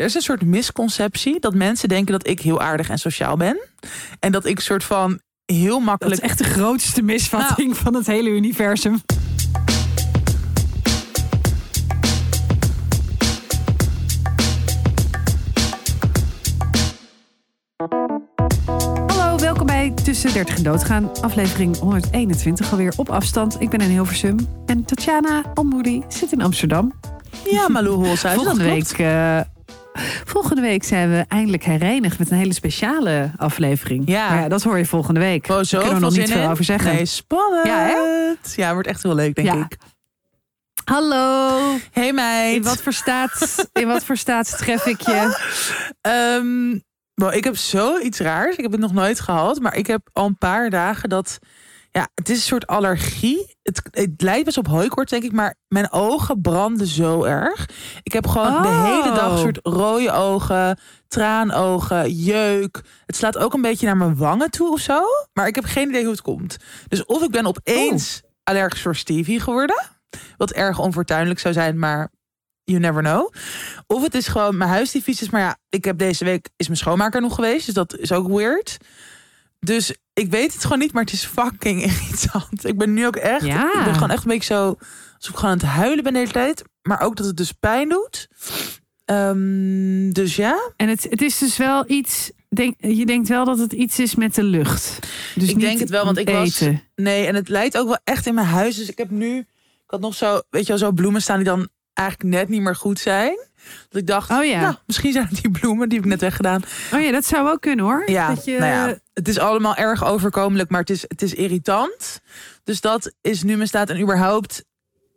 er is een soort misconceptie dat mensen denken dat ik heel aardig en sociaal ben. En dat ik soort van heel Dat makkelijk. is echt de grootste misvatting van het hele universum. Hallo, welkom bij Tussen 30 en Doodgaan, aflevering 121 alweer op afstand. Ik ben in Hilversum en Tatjana Almoedi zit in Amsterdam. Ja, Malou Holshuis. Volgende dat week. Volgende week zijn we eindelijk herenigd met een hele speciale aflevering. Ja. Ja dat hoor je volgende week. Oh, Daar zo kunnen we nog niet veel over zeggen. Nee, spannend. Ja, Ja, hè? wordt echt heel leuk, denk Ja. ik. Hallo. Hey meid. In wat voor staat, in wat voor staat tref ik je? Wel, ik heb zoiets raars. Ik heb het nog nooit gehad. Maar ik heb al een paar dagen dat... Ja, het is een soort allergie. Het, het lijkt best op hooikoorts, denk ik. Maar mijn ogen branden zo erg. Ik heb gewoon de Oh. hele dag een soort rode ogen, traanogen, jeuk. Het slaat ook een beetje naar mijn wangen toe of zo. Maar ik heb geen idee hoe het komt. Dus of ik ben opeens allergisch voor Stevie geworden. Wat erg onfortuinlijk zou zijn, maar you never know. Of het is gewoon mijn huis die vies is. Maar ja, ik heb deze week is mijn schoonmaker nog geweest. Dus dat is ook weird. Dus ik weet het gewoon niet, maar het is fucking irritant. Ik ben nu ook echt. Ja. Ik ben gewoon echt een beetje zo. Alsof ik gewoon aan het huilen ben de hele tijd. Maar ook dat het dus pijn doet. Ehm, dus ja. En het, het is dus wel iets. Denk, je denkt wel dat het iets is met de lucht. Dus Ik niet denk het wel, want ik was- eten. Nee, en het leidt ook wel echt in mijn huis. Dus ik heb nu. Ik had nog zo, weet je wel, zo bloemen staan die dan eigenlijk net niet meer goed zijn. Dat ik dacht, Oh ja. nou, misschien zijn het die bloemen die heb ik net weggedaan. Oh ja, dat zou ook kunnen hoor. Ja, dat je, nou ja, het is allemaal erg overkomelijk, maar het is, het is irritant. Dus dat is nu mijn staat. En überhaupt,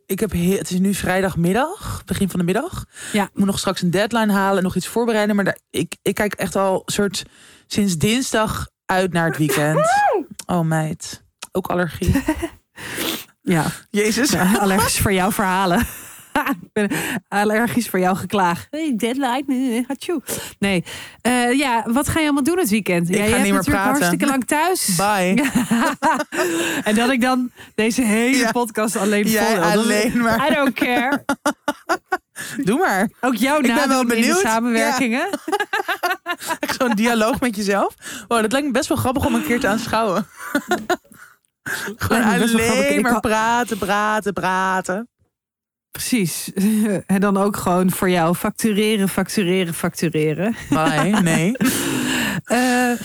ik heb he- het is nu vrijdagmiddag, begin van de middag. Ja. Ik moet nog straks een deadline halen, nog iets voorbereiden. Maar daar, ik, ik kijk echt al soort sinds dinsdag uit naar het weekend. Oh meid, ook allergie. ja. Jezus. Ja, allergisch voor jouw verhalen. Ik ben allergisch voor jouw geklaag. Hey, deadline. Hatsjoe. Nee. Eh, ja, wat ga je allemaal doen het weekend? Ik ja, ga je niet hebt meer natuurlijk praten. hartstikke lang thuis. Bye. en dat ik dan deze hele Ja. podcast alleen Jij vol. Alleen maar. I don't care. Doe maar. Ook jouw ben wel naam in de benieuwd. samenwerkingen. Zo'n dialoog met jezelf. Wow, dat lijkt me best wel grappig om een keer te aanschouwen. Gewoon wel alleen Ik maar praten, praten, praten. Precies. En dan ook gewoon voor jou factureren, factureren, factureren. Bye, nee. Eh, eh,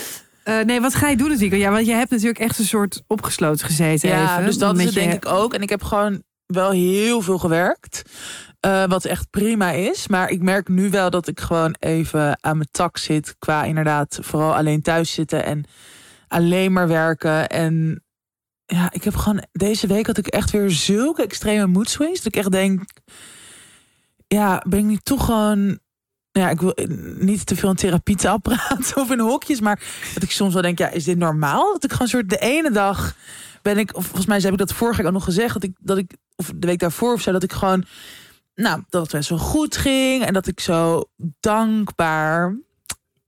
nee, wat ga je doen weekend? Ja, want je hebt natuurlijk echt een soort opgesloten gezeten. Ja, even, dus dat is met het je- denk ik ook. En ik heb gewoon wel heel veel gewerkt. eh, wat echt prima is. Maar ik merk nu wel dat ik gewoon even aan mijn tak zit. Qua inderdaad vooral alleen thuis zitten. En alleen maar werken. En ja, ik heb gewoon... Deze week had ik echt weer zulke extreme mood swings. Dat ik echt denk... Ja, ben ik niet toch gewoon... Ja, ik wil niet te veel therapie praten of in hokjes. Maar dat ik soms wel denk, ja, is dit normaal? Dat ik gewoon soort de ene dag ben ik, of volgens mij heb ik dat vorige week ook nog gezegd, dat ik, dat ik, of de week daarvoor of zo, dat ik gewoon, nou, dat het best wel goed ging en dat ik zo dankbaar,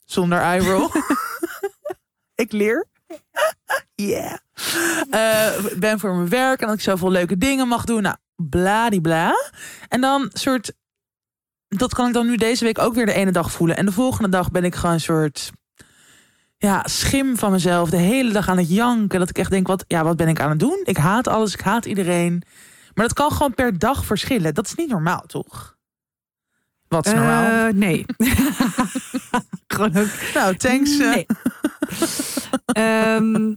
zonder eye roll, ik leer, yeah, Eh, ben voor mijn werk en dat ik zoveel leuke dingen mag doen, nou, bladibla. En dan soort, dat kan ik dan nu deze week ook weer de ene dag voelen en de volgende dag ben ik gewoon een soort ja, schim van mezelf. De hele dag aan het janken. Dat ik echt denk, wat, ja, wat ben ik aan het doen? Ik haat alles, ik haat iedereen. Maar dat kan gewoon per dag verschillen. Dat is niet normaal, toch? Wat is normaal? Eh, nee. Gewoon ook. nou, thanks. eh. Nee. Ehm,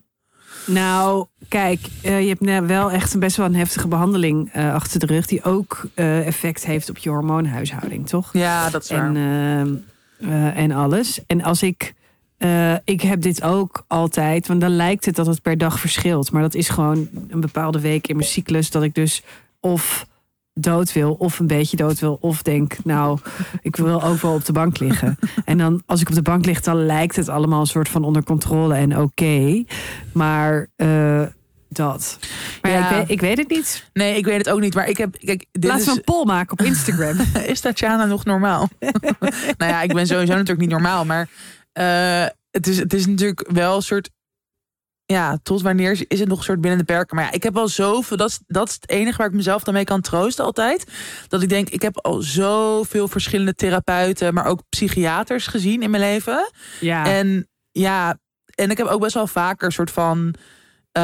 nou, kijk, eh, je hebt nou wel echt een best wel een heftige behandeling eh, achter de rug. Die ook eh, effect heeft op je hormoonhuishouding, toch? Ja, dat is waar. en, ehm, eh, en alles. En als ik. ik heb dit ook altijd, want dan lijkt het dat het per dag verschilt. Maar dat is gewoon een bepaalde week in mijn cyclus dat ik dus of dood wil, of een beetje dood wil, of denk, nou, ik wil ook wel op de bank liggen. En dan, als ik op de bank lig, dan lijkt het allemaal een soort van onder controle en oké. Maar eh, dat. Maar ja, Ja. ik, weet, ik weet het niet. Nee, ik weet het ook niet. Maar ik heb. Kijk, dit Laten is, we een poll maken op Instagram. is Tatjana nog normaal? nou ja, ik ben sowieso natuurlijk niet normaal. Maar eh, het, is, het is natuurlijk wel een soort. Ja, tot wanneer is het nog een soort binnen de perken? Maar ja, ik heb al zoveel. Dat is, dat is het enige waar ik mezelf dan mee kan troosten altijd. Dat ik denk, ik heb al zoveel verschillende therapeuten, maar ook psychiaters gezien in mijn leven. Ja. En ja, en ik heb ook best wel vaker een soort van uh,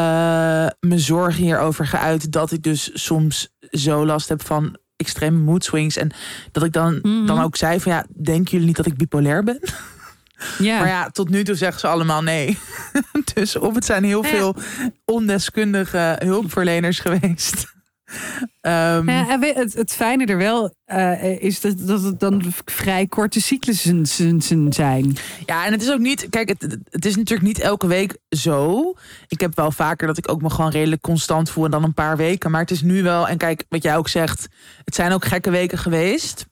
mijn zorgen hierover geuit. Dat ik dus soms zo last heb van extreme mood swings. En dat ik dan, Mhm. dan ook zei van ja, denken jullie niet dat ik bipolair ben? ja. Maar ja, tot nu toe zeggen ze allemaal nee. dus of het zijn heel ja. veel ondeskundige hulpverleners geweest. Nou ja, het, het fijne er wel eh, is dat, dat het dan vrij korte cyclussen zijn. Ja, en het is ook niet. Kijk, het, het is natuurlijk niet elke week zo. Ik heb wel vaker dat ik ook me gewoon redelijk constant voel en dan een paar weken. Maar het is nu wel. En kijk, wat jij ook zegt, het zijn ook gekke weken geweest.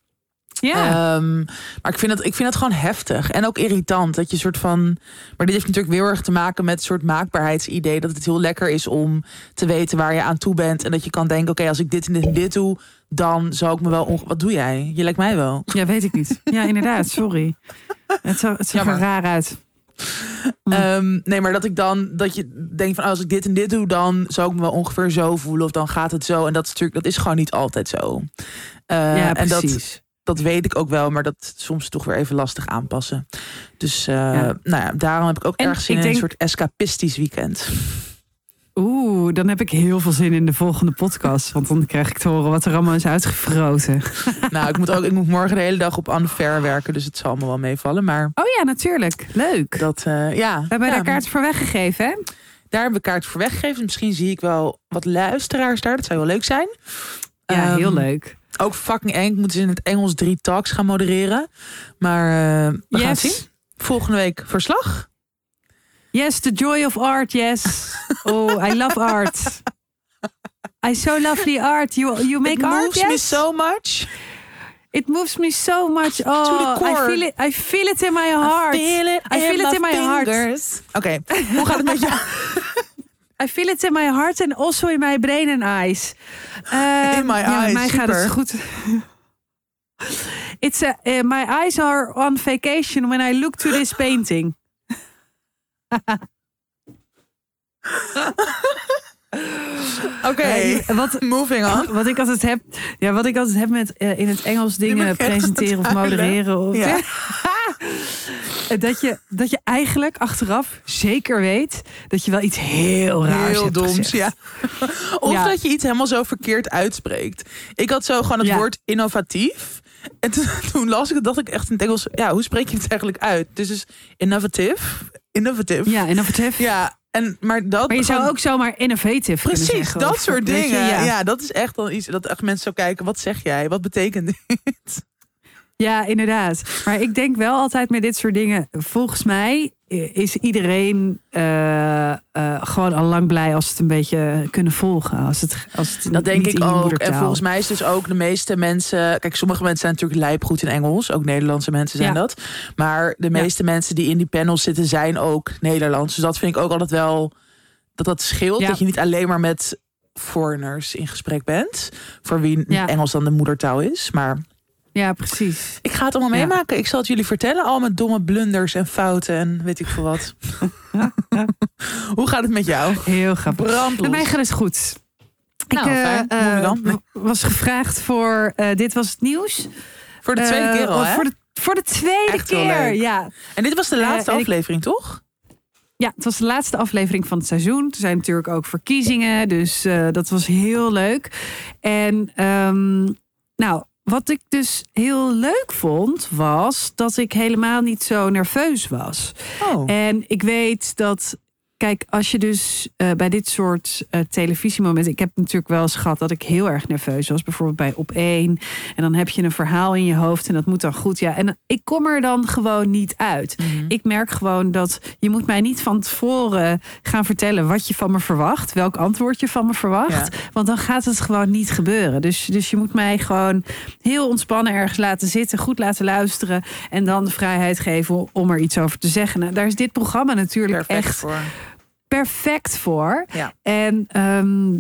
Ja. Ehm, maar ik vind, het, ik vind het gewoon heftig en ook irritant. Dat je soort van. Maar dit heeft natuurlijk weer heel erg te maken met het soort maakbaarheidsidee. Dat het heel lekker is om te weten waar je aan toe bent. En dat je kan denken: oké, als ik dit en dit en dit doe, dan zou ik me wel. onge- Wat doe jij? Je lijkt mij wel. ja, weet ik niet. Ja, inderdaad, sorry. Het zag, het zag er raar uit. Hm. Ehm, nee, maar dat ik dan dat je denkt van als ik dit en dit doe, dan zou ik me wel ongeveer zo voelen. Of dan gaat het zo. En dat is natuurlijk, dat is gewoon niet altijd zo. Eh, ja, en dat, precies. Dat weet ik ook wel, maar dat soms toch weer even lastig aanpassen. Dus eh, Ja. nou ja, daarom heb ik ook En erg zin in een soort escapistisch weekend. Oeh, dan heb ik heel veel zin in de volgende podcast. Want dan krijg ik te horen wat er allemaal is uitgefroten. nou, ik moet ook, ik moet morgen de hele dag op Unfair werken, dus het zal me wel meevallen. Maar Oh ja, natuurlijk. Leuk. dat, eh, ja. We hebben ja, daar kaarten voor weggegeven, hè? Daar hebben we kaart voor weggegeven. Misschien zie ik wel wat luisteraars daar. Dat zou wel leuk zijn. Ja, heel Ehm, leuk. Ook fucking eng. Ik moet dus in het Engels drie talks gaan modereren. Maar eh, we gaan het zien. Volgende week verslag. Yes, the joy of art, yes. Oh, I love art. I so love the art. You, you make It art, moves yes? me so much. It moves me so much. Oh, I feel it. I feel it in my heart. I feel it, I feel it in my heart. Oké, hoe gaat het met jou? I feel it in my heart and also in my brain and eyes. Ehm, In my ja, eyes, mij gaat het super. goed. It's a, eh, my eyes are on vacation when I look to this painting. Oké, Eh, wat, moving on. wat ik altijd heb, ja, wat ik altijd heb met eh, in het Engels dingen presenteren of modereren. Of, Ja. Dat, je, dat je eigenlijk achteraf zeker weet dat je wel iets heel raars Heel hebt doms, gezegd. ja. Of Ja. dat je iets helemaal zo verkeerd uitspreekt. Ik had zo gewoon het Ja. woord innovatief. En toen, toen las ik het, dacht ik echt in het Engels... Ja, hoe spreek je het eigenlijk uit? Dus is innovative. Innovative. Ja, innovatief. Ja, en, maar dat... Maar je zou gewoon- ook zomaar innovative kunnen Precies, zeggen. dat Of- soort je, dingen. ja. ja. dat is echt dan iets dat echt mensen zo kijken. Wat zeg jij? Wat betekent dit? Ja, inderdaad. Maar ik denk wel altijd met dit soort dingen. Volgens mij is iedereen eh, eh, gewoon al lang blij als ze het een beetje kunnen volgen. Als het, als het Dat denk ik ook. En volgens mij is dus ook de meeste mensen. Kijk, sommige mensen zijn natuurlijk lijpgoed in Engels. Ook Nederlandse mensen zijn Ja. dat. Maar de meeste mensen die in die panels zitten zijn ook Nederlands. Dus dat vind ik ook altijd wel. Dat dat scheelt. Ja. Dat je niet alleen maar met foreigners in gesprek bent. Voor wie. Engels dan de moedertaal is. Maar Ja, precies. ik ga het allemaal Ja. meemaken. Ik zal het jullie vertellen. Al mijn domme blunders en fouten en weet ik veel wat. Hoe gaat het met jou? Heel grappig. Brandlos. Met mij gaat het goed. Nou, ik eh, fijn. Eh, w- was gevraagd voor eh, Dit Was Het Nieuws. Voor de tweede keer al, hè? Voor de, voor de tweede Echt wel keer, leuk. ja. En dit was de laatste ik- aflevering, toch? Ja, het was de laatste aflevering van het seizoen. Er zijn natuurlijk ook verkiezingen, dus dat was heel leuk. En ehm, nou, wat ik dus heel leuk vond, was dat ik helemaal niet zo nerveus was. Oh. En ik weet dat, kijk, als je dus eh, bij dit soort eh, televisiemomenten. Ik heb natuurlijk wel eens gehad dat ik heel erg nerveus was. Bijvoorbeeld bij Op 1. En dan heb je een verhaal in je hoofd en dat moet dan goed. Ja, en ik kom er dan gewoon niet uit. Mhm. Ik merk gewoon dat je moet mij niet van tevoren gaan vertellen wat je van me verwacht. Welk antwoord je van me verwacht. Want dan gaat het gewoon niet gebeuren. Dus, dus je moet mij gewoon heel ontspannen ergens laten zitten. Goed laten luisteren. En dan de vrijheid geven om er iets over te zeggen. Nou, daar is dit programma natuurlijk Perfect echt voor. Perfect voor. Ja. En ehm,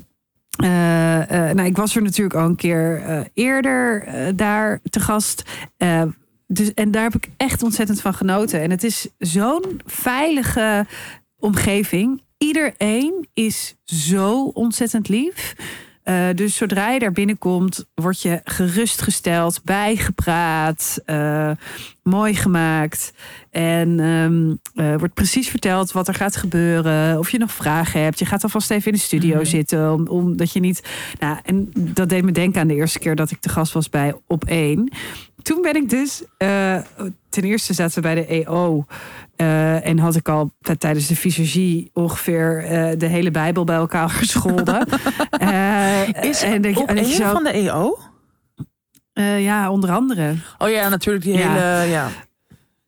eh, eh, nou, ik was er natuurlijk al een keer eh, eerder daar te gast. Dus, en daar heb ik echt ontzettend van genoten. En het is zo'n veilige omgeving. iedereen is zo ontzettend lief. Uh, dus zodra je daar binnenkomt, word je gerustgesteld, bijgepraat, uh, mooi gemaakt. En um, uh, wordt precies verteld wat er gaat gebeuren. Of je nog vragen hebt. Je gaat alvast even in de studio mm -hmm. zitten. Omdat om, je niet. Nou, en dat deed me denken aan de eerste keer dat ik te gast was bij Op 1 toen ben ik dus. Uh, ten eerste zaten we bij de EO. Uh, en had ik al tijdens de visagie ongeveer de hele Bijbel bij elkaar gescholden. Is en op zo, van de EO? Ja, onder andere. Oh ja, natuurlijk die hele. Ja.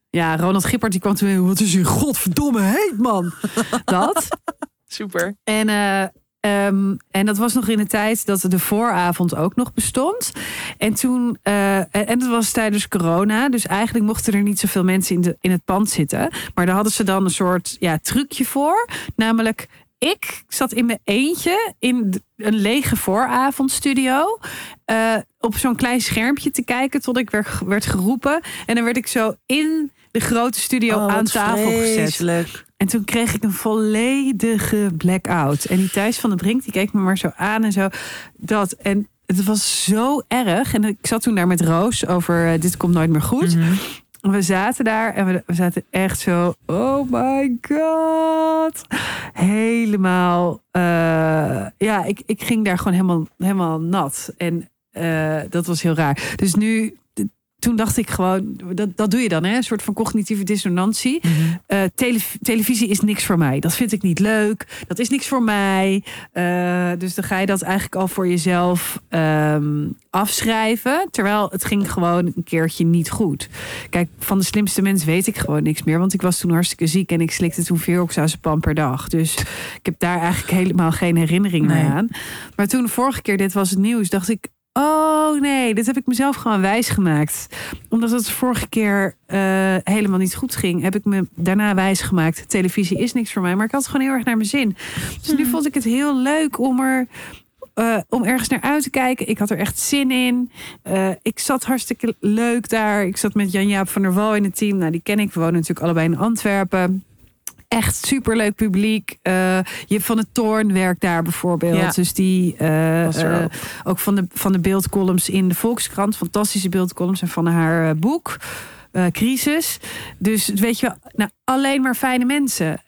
ja. Ronald Gippert die kwam toen wat is hier godverdomme heet man. dat. Super. En, Um, en dat was nog in de tijd dat de vooravond ook nog bestond. En toen, uh, en dat was tijdens corona. Dus eigenlijk mochten er niet zoveel mensen in, de, in het pand zitten. Maar daar hadden ze dan een soort ja, trucje voor. Namelijk, ik zat in mijn eentje in een lege vooravondstudio. Uh, op zo'n klein schermpje te kijken tot ik werd, werd geroepen. En dan werd ik zo in de grote studio oh, aan tafel vreselijk. gezet. En toen kreeg ik een volledige blackout. En die Thijs van de Brink, die keek me maar zo aan en zo. Dat. En het was zo erg. En ik zat toen daar met Roos over uh, Dit komt nooit meer goed. Mm -hmm. We zaten daar en we, we, zaten echt zo. Oh my god. Helemaal. Uh, ja, ik, ik ging daar gewoon helemaal, helemaal nat. En uh, dat was heel raar. Dus nu toen dacht ik gewoon, dat, dat doe je dan, hè? een soort van cognitieve dissonantie. Mhm. uh, tele, televisie is niks voor mij. Dat vind ik niet leuk. Dat is niks voor mij. Uh, dus dan ga je dat eigenlijk al voor jezelf um, afschrijven. Terwijl het ging gewoon een keertje niet goed. Kijk, van de slimste mens weet ik gewoon niks meer. Want ik was toen hartstikke ziek en ik slikte toen pan per dag. Dus ik heb daar eigenlijk helemaal geen herinnering nee. meer aan. Maar toen de vorige keer dit was het nieuws, dacht ik, Oh nee, dit heb ik mezelf gewoon wijs gemaakt. Omdat het de vorige keer uh, helemaal niet goed ging, heb ik me daarna wijs gemaakt. Televisie is niks voor mij, maar ik had het gewoon heel erg naar mijn zin. Dus nu vond ik het heel leuk om er. Uh, om ergens naar uit te kijken. Ik had er echt zin in. Uh, ik zat hartstikke leuk daar. Ik zat met Jan-Jaap van der Wal in het team. Nou, die ken ik. We wonen natuurlijk allebei in Antwerpen echt superleuk publiek. Uh, je hebt van de Toorn werkt daar bijvoorbeeld. Ja. Dus die uh, ook. van de, van de beeldcolumns in de Volkskrant. Fantastische beeldcolumns. En van haar boek. crisis. Dus weet je, nou, alleen maar fijne mensen.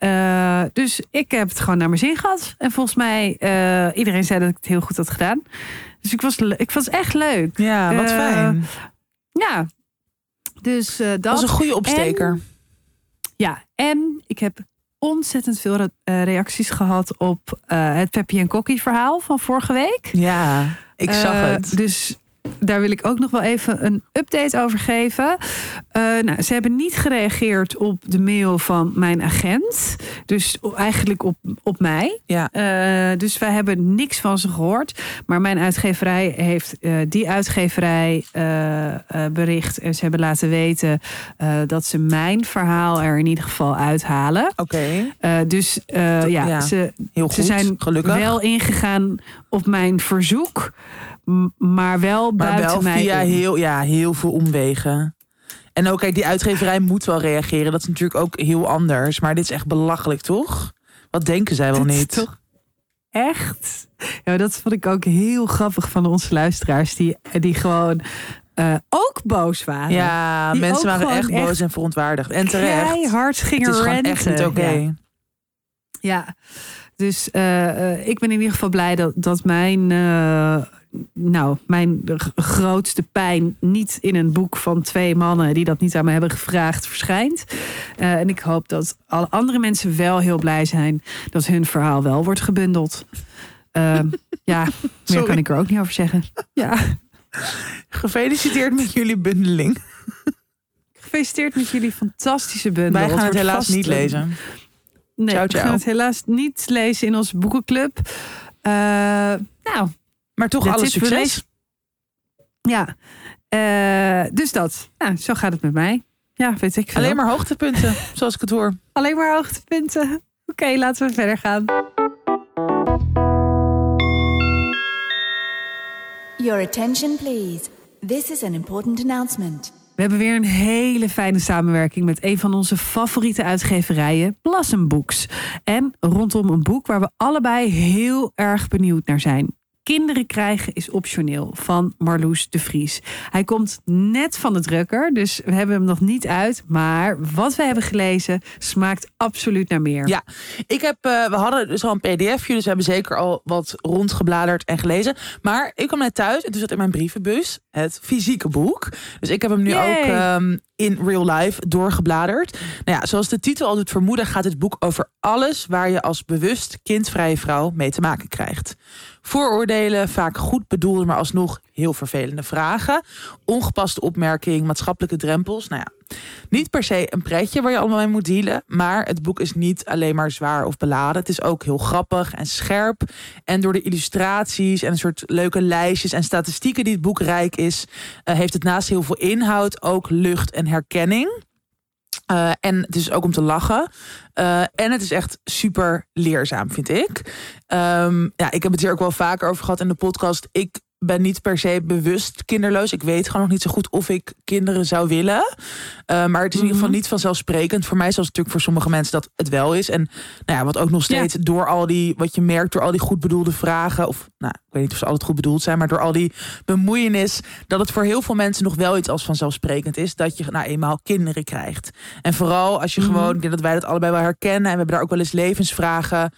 dus ik heb het gewoon naar mijn zin gehad. En volgens mij, iedereen zei dat ik het heel goed had gedaan. Dus ik was, ik was echt leuk. Ja, wat fijn. Ja, dus dat was een goede opsteker. En, ja, en ik heb ontzettend veel re uh, reacties gehad op uh, het Peppy en Kokkie verhaal van vorige week. Ja, ik zag uh, het. Dus daar wil ik ook nog wel even een update over geven. nou, ze hebben niet gereageerd op de mail van mijn agent. Dus eigenlijk op, op mij. Ja. dus wij hebben niks van ze gehoord. Maar mijn uitgeverij heeft die uitgeverij bericht. En ze hebben laten weten dat ze mijn verhaal er in ieder geval uithalen. Oké. Okay. dus ja, ja, ze, Heel goed, ze zijn gelukkig. wel ingegaan op mijn verzoek. Maar wel maar buiten wel mij. via om. heel, ja, heel veel omwegen. En ook, kijk, die uitgeverij moet wel reageren. Dat is natuurlijk ook heel anders. Maar dit is echt belachelijk, toch? Wat denken zij wel niet? toch echt? Ja, dat vond ik ook heel grappig van onze luisteraars. Die, die gewoon uh, ook boos waren. Ja, Die mensen waren echt boos echt en verontwaardigd. En terecht. Het gingen is gewoon echt niet oké. Ja. Ja, dus uh, ik ben in ieder geval blij dat, dat mijn, nou, mijn grootste pijn niet in een boek van twee mannen die dat niet aan me hebben gevraagd verschijnt. Uh, en ik hoop dat alle andere mensen wel heel blij zijn dat hun verhaal wel wordt gebundeld. ja, meer Sorry. kan ik er ook niet over zeggen. Ja, Gefeliciteerd met jullie bundeling. gefeliciteerd met jullie fantastische bundel. Wij gaan het helaas niet lezen. Nee, Ciao, we gaan het helaas niet lezen in onze boekenclub. Uh, nou, Maar toch That's alle it, we succes. ja. Uh, dus dat. Nou, zo gaat het met mij. Ja, weet ik veel. Alleen maar hoogtepunten, zoals ik het hoor. Alleen maar hoogtepunten. Oké, okay, laten we verder gaan. Your attention, please. This is an important announcement. We hebben weer een hele fijne samenwerking met een van onze favoriete uitgeverijen, Blossom Books. En rondom een boek waar we allebei heel erg benieuwd naar zijn. Kinderen krijgen is optioneel van Marloes de Vries. Hij komt net van de drukker, dus we hebben hem nog niet uit. Maar wat we hebben gelezen smaakt absoluut naar meer. Ja, ik heb, uh, we hadden dus al een pdfje, dus we hebben zeker al wat rondgebladerd en gelezen. Maar ik kwam net thuis en toen zat in mijn brievenbus het fysieke boek. Dus ik heb hem nu Yay. ook um, in real life doorgebladerd. Nou ja, zoals de titel al doet vermoeden, gaat het boek over alles waar je als bewust kindvrije vrouw mee te maken krijgt. Vooroordelen, vaak goed bedoelde, maar alsnog heel vervelende vragen. Ongepaste opmerking, maatschappelijke drempels. Nou ja, niet per se een pretje waar je allemaal mee moet dealen. Maar het boek is niet alleen maar zwaar of beladen. Het is ook heel grappig en scherp. En door de illustraties en een soort leuke lijstjes en statistieken die het boek rijk is, uh, heeft het naast heel veel inhoud ook lucht en herkenning. Uh, en het is ook om te lachen. Uh, en het is echt super leerzaam, vind ik. Um, ja, ik heb het hier ook wel vaker over gehad in de podcast. Ik ben niet per se bewust kinderloos. Ik weet gewoon nog niet zo goed of ik kinderen zou willen. Uh, maar het is in ieder geval niet vanzelfsprekend. Voor mij, zoals het natuurlijk voor sommige mensen dat het wel is. En nou ja, wat ook nog steeds ja. door al die, wat je merkt, door al die goed bedoelde vragen. Of nou, ik weet niet of ze altijd goed bedoeld zijn, maar door al die bemoeienis. Dat het voor heel veel mensen nog wel iets als vanzelfsprekend is. Dat je nou eenmaal kinderen krijgt. En vooral als je mm-hmm. gewoon, ik denk dat wij dat allebei wel herkennen. En we hebben daar ook wel eens levensvragen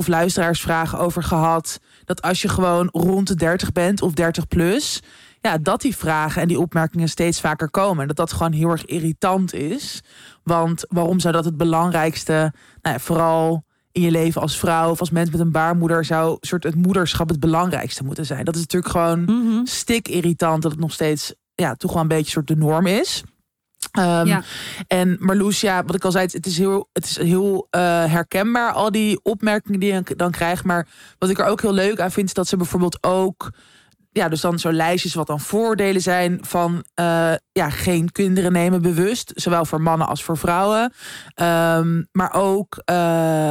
of luisteraarsvragen over gehad. Dat als je gewoon rond de 30 bent of 30 plus, ja, dat die vragen en die opmerkingen steeds vaker komen. Dat dat gewoon heel erg irritant is. Want waarom zou dat het belangrijkste, nou ja, vooral in je leven als vrouw of als mens met een baarmoeder, zou soort het moederschap het belangrijkste moeten zijn? Dat is natuurlijk gewoon mm-hmm. stik irritant dat het nog steeds, ja, toch wel een beetje soort de norm is. Um, Ja. En Marloes, ja, wat ik al zei, het is heel, het is heel uh, herkenbaar, al die opmerkingen die je dan krijgt. Maar wat ik er ook heel leuk aan vind, is dat ze bijvoorbeeld ook, ja, dus dan zo lijstjes wat dan voordelen zijn van, uh, ja, geen kinderen nemen bewust. Zowel voor mannen als voor vrouwen. Um, maar ook, uh,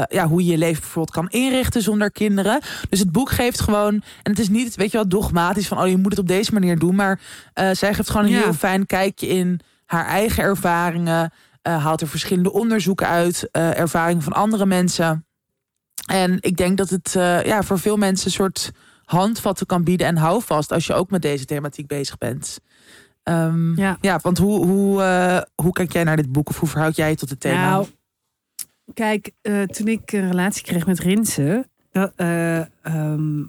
ja, hoe je je leven bijvoorbeeld kan inrichten zonder kinderen. Dus het boek geeft gewoon, en het is niet, weet je wel, dogmatisch van, oh, je moet het op deze manier doen. Maar uh, zij geeft gewoon een Ja. heel fijn kijkje in haar eigen ervaringen. eh, haalt er verschillende onderzoeken uit. eh, ervaringen van andere mensen. En ik denk dat het eh, ja, voor veel mensen een soort handvatten kan bieden en houvast als je ook met deze thematiek bezig bent. Ehm, Ja. ja, want hoe, hoe, hoe kijk jij naar dit boek of hoe verhoud jij je tot het thema? Nou, kijk, toen ik een relatie kreeg met Rinse, dat, eh, ehm,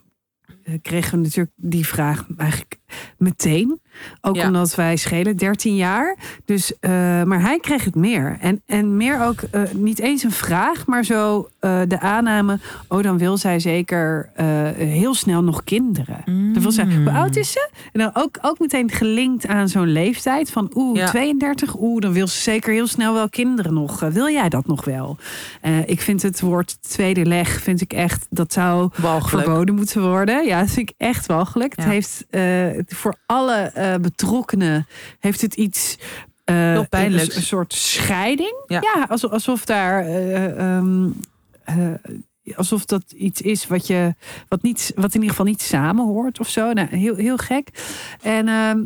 eh, kregen we natuurlijk die vraag eigenlijk meteen. Ook Ja. omdat wij schelen 13 jaar. Dus, eh, maar hij kreeg het meer. En, en meer ook eh, niet eens een vraag, maar zo eh, de aanname. Oh, dan wil zij zeker heel snel nog kinderen. Dan wil zij, Mm. hoe oud is ze? En dan ook, ook meteen gelinkt aan zo'n leeftijd van oeh, Ja. 32. Oeh, dan wil ze zeker heel snel wel kinderen nog. Wil jij dat nog wel? Ik vind het woord tweede leg, vind ik echt, dat zou Walgelijk. verboden moeten worden. Ja, dat vind ik echt walgelijk. Ja. Het heeft voor alle eh, betrokkenen heeft het iets. eh, Heel pijnlijks. Een, een soort scheiding. Ja. Ja, alsof, alsof daar. eh, ehm, eh, alsof dat iets is wat je. Wat, niet, wat in ieder geval niet samenhoort of zo. Nou, heel, heel gek. En. ehm,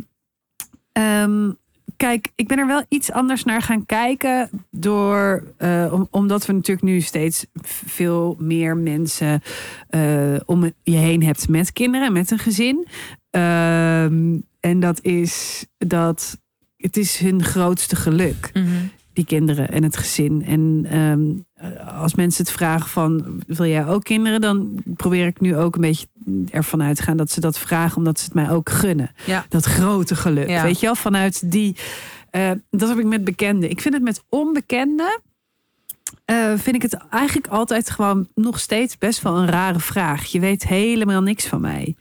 ehm, Kijk, ik ben er wel iets anders naar gaan kijken. Door, eh, om, omdat we natuurlijk nu steeds veel meer mensen eh, om je heen hebt met kinderen, met een gezin. En dat is dat het is hun grootste geluk, Mhm. die kinderen en het gezin. En ehm, als mensen het vragen van wil jij ook kinderen, dan probeer ik nu ook een beetje ervan uit te gaan dat ze dat vragen, omdat ze het mij ook gunnen. Ja. Dat grote geluk. Ja. Weet je wel, vanuit die. eh, dat heb ik met bekenden. Ik vind het met onbekenden. eh, vind ik het eigenlijk altijd gewoon nog steeds best wel een rare vraag. Je weet helemaal niks van mij.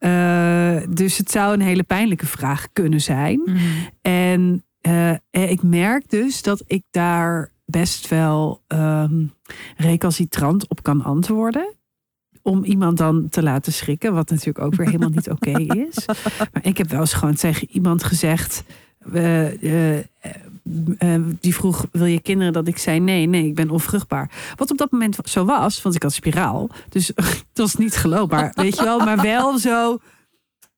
Eh, dus het zou een hele pijnlijke vraag kunnen zijn. Mhm. En eh, eh, ik merk dus dat ik daar best wel ehm, recalcitrant op kan antwoorden. Om iemand dan te laten schrikken, wat natuurlijk ook weer helemaal niet oké is. Maar ik heb wel eens gewoon tegen iemand gezegd. eh, eh, die vroeg: Wil je kinderen? Dat ik zei: Nee, nee, ik ben onvruchtbaar. Wat op dat moment zo was, want ik had spiraal. Dus het was niet geloofbaar, weet je wel. Maar wel zo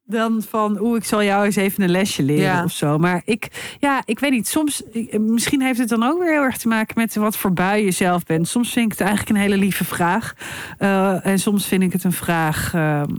dan van, oeh, ik zal jou eens even een lesje leren Ja. of zo. Maar ik, ja, ik weet niet. Soms, misschien heeft het dan ook weer heel erg te maken met wat voor bui je zelf bent. Soms vind ik het eigenlijk een hele lieve vraag. Eh, en soms vind ik het een vraag ehm,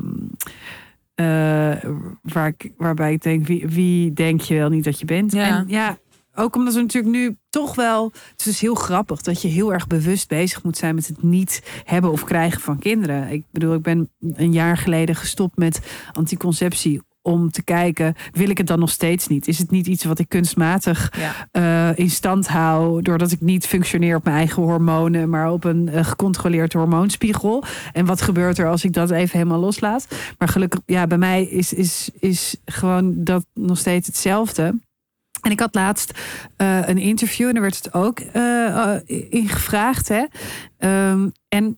eh, waar ik, waarbij ik denk, wie, wie denk je wel niet dat je bent? Ja. En ja, ook omdat we natuurlijk nu toch wel. Het is heel grappig dat je heel erg bewust bezig moet zijn met het niet hebben of krijgen van kinderen. Ik bedoel, ik ben een jaar geleden gestopt met anticonceptie. Om te kijken, wil ik het dan nog steeds niet? Is het niet iets wat ik kunstmatig Ja. eh, in stand hou. doordat ik niet functioneer op mijn eigen hormonen. maar op een eh, gecontroleerd hormoonspiegel? En wat gebeurt er als ik dat even helemaal loslaat? Maar gelukkig, ja, bij mij is, is, is gewoon dat nog steeds hetzelfde. En ik had laatst eh, een interview en daar werd het ook eh, in gevraagd. Hè? Ehm, en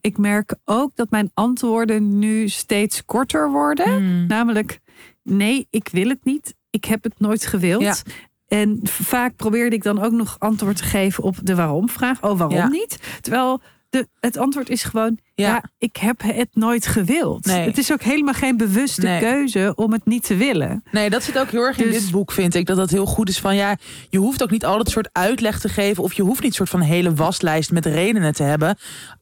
ik merk ook dat mijn antwoorden nu steeds korter worden. Mm. Namelijk, nee, ik wil het niet. Ik heb het nooit gewild. Ja. En vaak probeerde ik dan ook nog antwoord te geven op de waarom-vraag. Oh, waarom Ja. niet? Terwijl de, het antwoord is gewoon, ja. Ja. ik heb het nooit gewild. Nee. Het is ook helemaal geen bewuste Nee. keuze om het niet te willen. Nee, dat zit ook heel erg in Dus- dit boek, vind ik. Dat dat heel goed is van ja, je hoeft ook niet altijd soort uitleg te geven. Of je hoeft niet een soort van hele waslijst met redenen te hebben.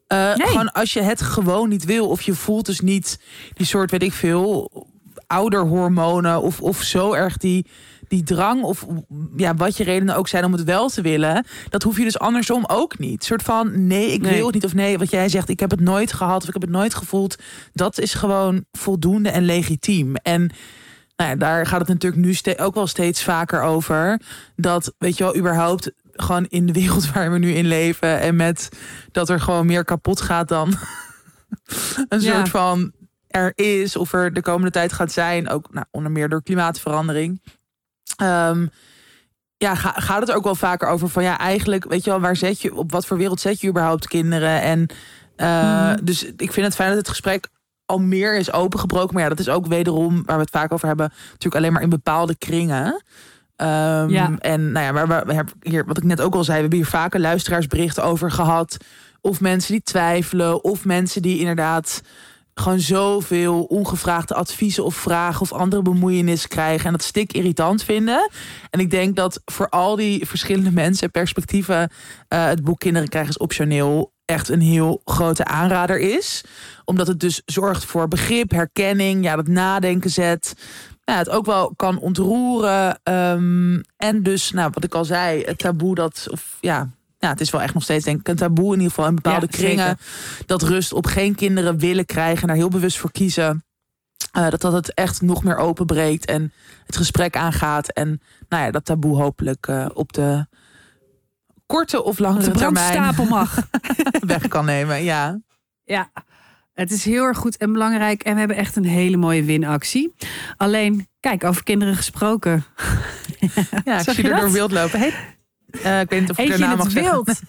Eh, Nee. Gewoon als je het gewoon niet wil. Of je voelt dus niet die soort, weet ik veel, ouderhormonen. Of, of zo erg die, die drang. Of ja, wat je redenen ook zijn om het wel te willen. Dat hoef je dus andersom ook niet. Een soort van nee, ik Nee. wil het niet. Of nee, wat jij zegt, ik heb het nooit gehad. Of ik heb het nooit gevoeld. Dat is gewoon voldoende en legitiem. En nou ja, daar gaat het natuurlijk nu ook wel steeds vaker over. Dat, weet je wel, überhaupt gewoon in de wereld waar we nu in leven. En met dat er gewoon meer kapot gaat dan een Ja. soort van er is. Of er de komende tijd gaat zijn. Ook nou, onder meer door klimaatverandering. Ehm, ja, ga, gaat het er ook wel vaker over van ja, eigenlijk, weet je wel, waar zet je, op wat voor wereld zet je überhaupt kinderen? En eh, Mhm. dus ik vind het fijn dat het gesprek al meer is opengebroken. Maar ja, dat is ook wederom waar we het vaak over hebben, natuurlijk alleen maar in bepaalde kringen. Ehm, Ja. En nou ja, waar we, we hebben hier, wat ik net ook al zei, we hebben hier vaker luisteraarsberichten over gehad. Of mensen die twijfelen, of mensen die inderdaad gewoon zoveel ongevraagde adviezen of vragen of andere bemoeienissen krijgen en dat stik irritant vinden. En ik denk dat voor al die verschillende mensen en perspectieven eh, het boek Kinderen krijgen is optioneel echt een heel grote aanrader is. Omdat het dus zorgt voor begrip, herkenning, ja, dat nadenken zet. Ja, het ook wel kan ontroeren. ehm, en dus, nou, wat ik al zei, het taboe dat, of ja, ja, het is wel echt nog steeds denk ik een taboe in ieder geval in bepaalde Ja, kringen. Dat rust op geen kinderen willen krijgen, daar heel bewust voor kiezen. Eh, dat dat het echt nog meer openbreekt en het gesprek aangaat. En nou ja, dat taboe hopelijk eh, op de korte of De langere termijn brandstapel mag. weg kan nemen. Ja, Ja, het is heel erg goed en belangrijk. En we hebben echt een hele mooie winactie. Alleen, kijk, over kinderen gesproken. ja ik zie je er door wild lopen. Hey, eh, ik weet niet of ik de naam mag wild.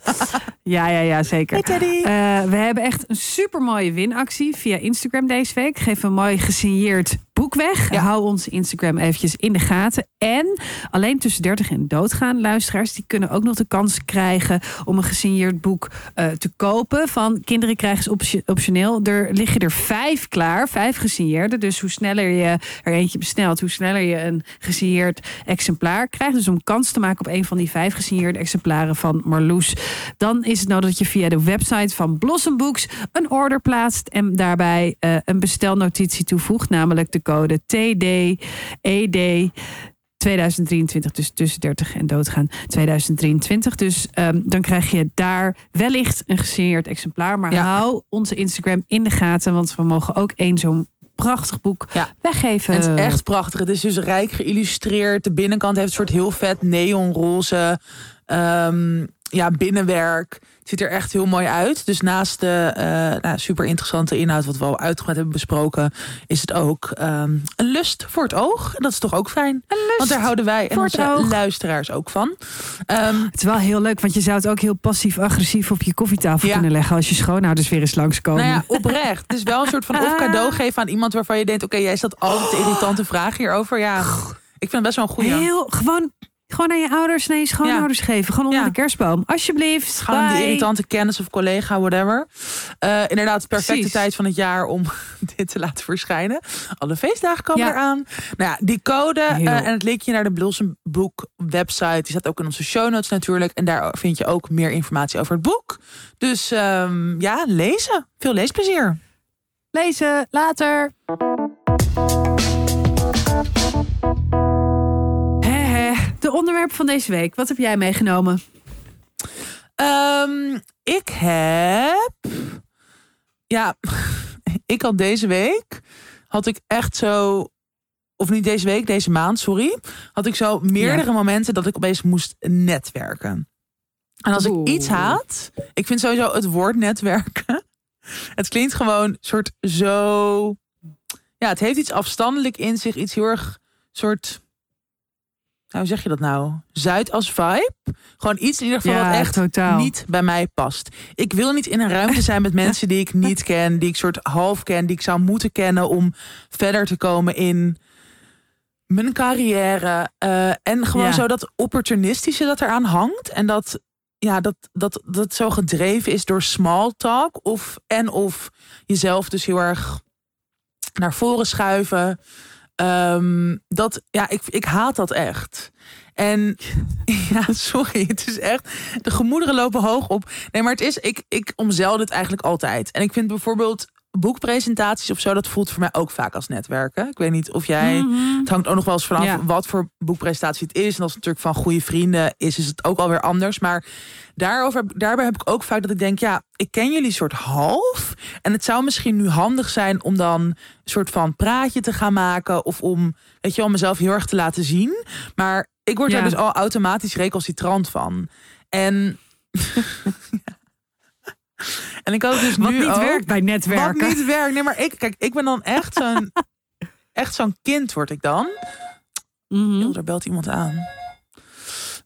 Ja, ja, ja, zeker. Hey. Eh, we hebben echt een super mooie winactie via Instagram deze week. Geef een mooi gesigneerd boek weg. Ja. Hou onze Instagram eventjes in de gaten. En alleen tussen 30 en doodgaan luisteraars... die kunnen ook nog de kans krijgen om een gesigneerd boek eh, te kopen. Van Kinderen krijgen ze optio- optioneel. Er liggen er vijf klaar, vijf gesigneerde. Dus hoe sneller je er eentje bestelt... hoe sneller je een gesigneerd exemplaar krijgt. Dus om kans te maken op een van die vijf gesigneerde exemplaren van Marloes... dan is het nodig dat je via de website van Blossom Books een order plaatst en daarbij eh, een bestelnotitie toevoegt, namelijk de code TDED 2023, dus tussen 30 en doodgaan 2023. Dus ehm, dan krijg je daar wellicht een gesigneerd exemplaar. Maar Ja. hou onze Instagram in de gaten, want we mogen ook één zo'n prachtig boek Ja. weggeven. En het is echt prachtig. Het is dus rijk geïllustreerd. De binnenkant heeft een soort heel vet neonroze ehm, ja, binnenwerk. Het ziet er echt heel mooi uit. Dus naast de eh, nou, super interessante inhoud, wat we al uitgebreid hebben besproken, is het ook ehm, een lust voor het oog. En dat is toch ook fijn. Een lust Want daar houden wij en onze oog. luisteraars ook van. Ehm, Het is wel heel leuk, want je zou het ook heel passief-agressief op je koffietafel Ja. kunnen leggen als je schoonouders weer eens langskomen. nou ja, oprecht. Het is wel een soort van of cadeau geven aan iemand waarvan je denkt: oké, jij stelt altijd de irritante vraag hierover. Ja, ik vind het best wel een goede. Heel gewoon Gewoon aan je ouders, nee, je schoonouders geven. Gewoon onder Ja. de kerstboom. Alsjeblieft. Gewoon Bye. irritante kennis of collega, whatever. Eh, inderdaad, de perfecte Precies. tijd van het jaar om dit te laten verschijnen. Alle feestdagen komen Ja. eraan. Nou ja, die code eh, en het linkje naar de Blossom Book website... die staat ook in onze show notes natuurlijk. En daar vind je ook meer informatie over het boek. Dus ehm, ja, lezen. Veel leesplezier. Lezen, later. De onderwerp van deze week. Wat heb jij meegenomen? Ehm, ik heb. Ja, ik had deze week. Had ik echt zo. Of niet deze week, deze maand, sorry. Had ik zo meerdere momenten dat ik opeens moest netwerken. En als Oeh. ik iets haat. Ik vind sowieso het woord netwerken. Het klinkt gewoon soort zo. Ja, het heeft iets afstandelijk in zich. Iets heel erg soort. Nou, hoe zeg je dat nou? Zuid als vibe. Gewoon iets in ieder geval wat echt totaal. niet bij mij past. Ik wil niet in een ruimte zijn met mensen die ik niet ken, die ik soort half ken, die ik zou moeten kennen om verder te komen in mijn carrière. Eh, en gewoon Ja. zo dat opportunistische dat eraan hangt. En dat, ja, dat, dat, dat zo gedreven is door small talk. Of, en of jezelf dus heel erg naar voren schuiven. Ehm, dat, ja, ik, ik haat dat echt. En ja, sorry, het is echt. De gemoederen lopen hoog op. Nee, maar het is. Ik, ik omzeil dit eigenlijk altijd. En ik vind bijvoorbeeld boekpresentaties of zo, dat voelt voor mij ook vaak als netwerken. Ik weet niet of jij. Mhm. Het hangt ook nog wel eens vanaf Ja. wat voor boekpresentatie het is. En als het natuurlijk van goede vrienden is, is het ook alweer anders. Maar daarover, daarbij heb ik ook vaak dat ik denk, ja, ik ken jullie soort half. En het zou misschien nu handig zijn om dan een soort van praatje te gaan maken. Of om, weet je wel, mezelf heel erg te laten zien. Maar ik word Ja. er dus al automatisch recalcitrant van. En... en ik had het dus Wat nu niet ook. werkt bij netwerken. Wat niet werkt. Nee, maar ik, kijk, ik ben dan echt zo'n echt zo'n kind word ik dan. Oh, daar belt iemand aan.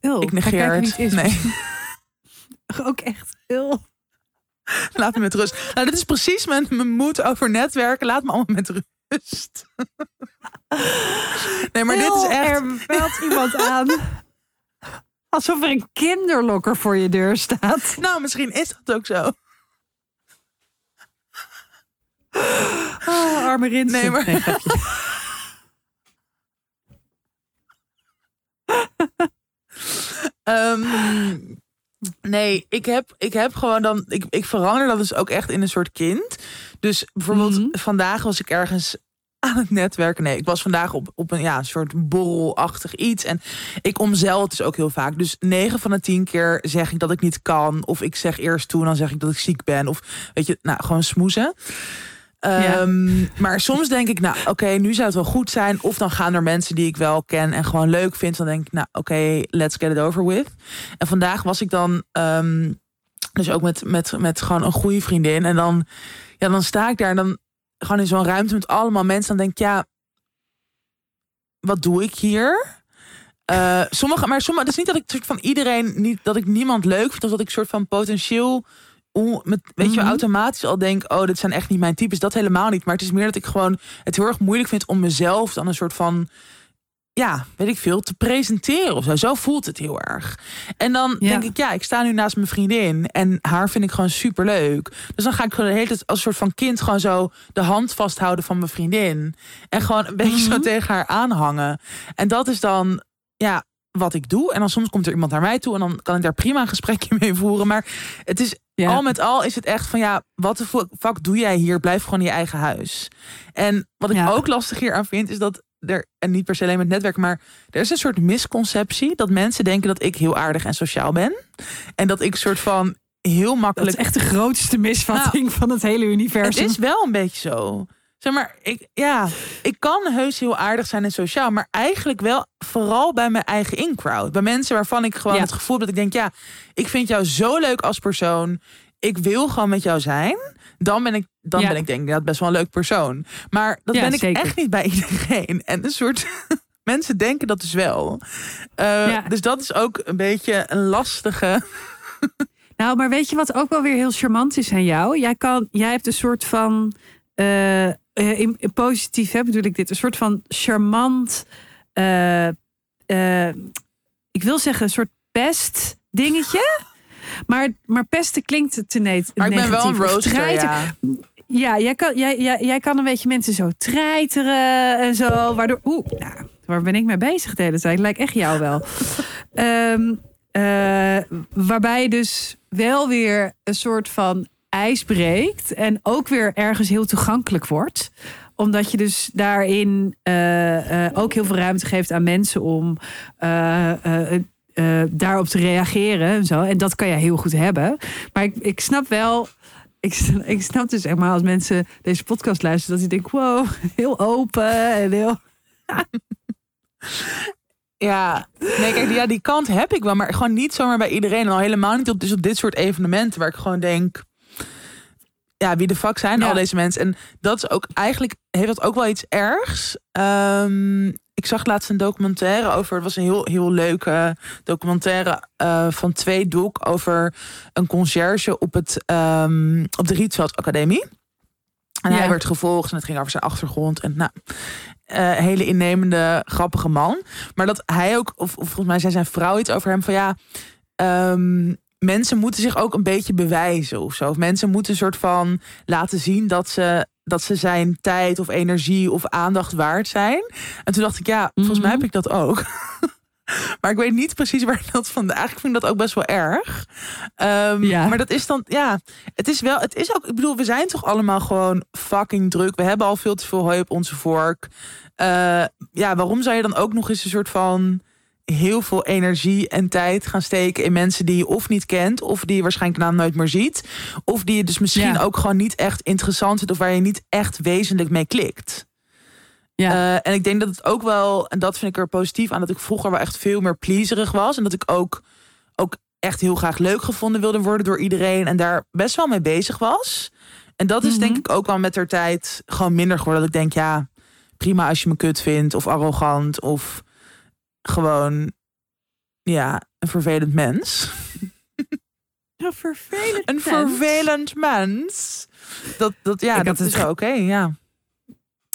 Heel. ik negeer het. is. Nee, Ook echt heel. laat me met rust. Nou, dit is precies mijn, mijn moed over netwerken. Laat me allemaal met rust. Nee, maar dit is echt... Er belt iemand aan. Alsof er een kinderlokker voor je deur staat. Nou, misschien is dat ook zo. Oh, arme Rinsen. Nee, maar-. Ehm, nee, ik heb, ik heb gewoon dan... Ik, ik verander dat dus ook echt in een soort kind. Dus bijvoorbeeld Mhm. vandaag was ik ergens aan het netwerken. Nee, ik was vandaag op, op een ja, een soort borrelachtig iets. En ik omzeil het dus ook heel vaak. Dus 9 van de 10 keer zeg ik dat ik niet kan. Of ik zeg eerst toe en dan zeg ik dat ik ziek ben. Of weet je, nou, gewoon smoezen. Ehm, Maar soms denk ik, nou oké, nu zou het wel goed zijn. Of dan gaan er mensen die ik wel ken en gewoon leuk vind. Dan denk ik, nou oké, let's get it over with. En vandaag was ik dan ehm, dus ook met, met, met gewoon een goede vriendin. En dan, ja, dan sta ik daar en dan gewoon in zo'n ruimte met allemaal mensen. Dan denk ik, ja, wat doe ik hier? Eh sommige, maar sommige, het is niet dat ik van iedereen, niet dat ik niemand leuk vind, of dat ik soort van potentieel, on- met, weet je, Mhm. automatisch al denk, oh, dit zijn echt niet mijn types. Dat helemaal niet. Maar het is meer dat ik gewoon het heel erg moeilijk vind om mezelf dan een soort van, ja, weet ik veel, te presenteren of zo. Zo voelt het heel erg. En dan Ja. denk ik, ja, ik sta nu naast mijn vriendin en haar vind ik gewoon super leuk. Dus dan ga ik gewoon de hele tijd als een soort van kind gewoon zo de hand vasthouden van mijn vriendin. En gewoon een beetje zo Mhm. tegen haar aanhangen. En dat is dan, ja, wat ik doe. En dan soms komt er iemand naar mij toe en dan kan ik daar prima een gesprekje mee voeren. Maar het is Ja. al met al is het echt van ja, wat de fu- fuck doe jij hier? Blijf gewoon in je eigen huis. En wat ik Ja. ook lastig hier aan vind, is dat er, en niet per se alleen met netwerk, maar er is een soort misconceptie dat mensen denken dat ik heel aardig en sociaal ben. En dat ik soort van heel Dat makkelijk. is echt de grootste misvatting van het hele Het universum. is wel een beetje zo. Zeg maar, ik, ja, ik kan heus heel aardig zijn en sociaal, maar eigenlijk wel vooral bij mijn eigen in-crowd. Bij mensen waarvan ik gewoon Ja. het gevoel dat ik denk, ja, ik vind jou zo leuk als persoon. Ik wil gewoon met jou zijn. Dan ben ik, dan Ja. ben ik denk ik dat best wel een leuk persoon. Maar dat Ja, ben ik zeker. echt niet bij iedereen. En een soort mensen denken dat dus wel. Eh. Dus dat is ook een beetje een lastige. Nou, maar weet je wat ook wel weer heel charmant is aan jou? Jij, kan, jij hebt een soort van. eh, eh, in, in positief hè, bedoel ik dit. Een soort van charmant. eh, eh, ik wil zeggen, een soort pest dingetje. Maar, maar pesten klinkt te net. Maar ik ben wel een roaster, ja. Ja, jij kan, jij, jij, jij kan een beetje mensen zo treiteren en zo. Waardoor. Oeh, nou, waar ben ik mee bezig de hele tijd? Lijkt echt jou wel. Eh, waarbij je dus wel weer een soort van ijs breekt. En ook weer ergens heel toegankelijk wordt omdat je dus daarin eh, eh, ook heel veel ruimte geeft aan mensen om eh, daarop te reageren en zo. En dat kan je heel goed hebben. Maar ik, ik snap wel. Ik, sn- ik snap dus zeg maar als mensen deze podcast luisteren, dat die denken: wow, heel open en heel. Ja, nee, kijk, ja, die kant heb ik wel, maar gewoon niet zomaar bij iedereen. En al helemaal niet dus op dit soort evenementen waar ik gewoon denk. Ja, wie de fuck zijn Ja. al deze mensen? En dat is ook eigenlijk, heeft dat ook wel iets ergs. Ehm, ik zag laatst een documentaire over, het was een heel, heel leuke documentaire eh, van twee doek over een conciërge op, het, ehm, op de Rietveld Academie. En Ja. hij werd gevolgd en het ging over zijn achtergrond. En nou, eh, hele innemende, grappige man. Maar dat hij ook, of, of volgens mij zei zijn vrouw iets over hem van ja. ehm, mensen moeten zich ook een beetje bewijzen of zo. Of mensen moeten een soort van laten zien dat ze, dat ze zijn tijd of energie of aandacht waard zijn. En toen dacht ik, ja, volgens mij Mhm. heb ik dat ook. maar ik weet niet precies waar dat vandaan. Eigenlijk vind ik dat ook best wel erg. Ehm, Ja. Maar dat is dan, ja, het is wel, het is ook, ik bedoel, we zijn toch allemaal gewoon fucking druk. We hebben al veel te veel hooi op onze vork. Eh, ja, waarom zou je dan ook nog eens een soort van heel veel energie en tijd gaan steken in mensen die je of niet kent, of die je waarschijnlijk daarna nooit meer ziet, of die je dus misschien Ja. ook gewoon niet echt interessant vindt of waar je niet echt wezenlijk mee klikt. Ja. Eh, en ik denk dat het ook wel, en dat vind ik er positief aan, dat ik vroeger wel echt veel meer pleaserig was. En dat ik ook, ook echt heel graag leuk gevonden wilde worden door iedereen. En daar best wel mee bezig was. En dat is Mhm. denk ik ook wel met de tijd gewoon minder geworden. Dat ik denk, ja, prima als je me kut vindt of arrogant of gewoon, ja, een vervelend mens. Ja, vervelend. Een vervelend mens. Dat, dat ja, Ik dat is oké, ja.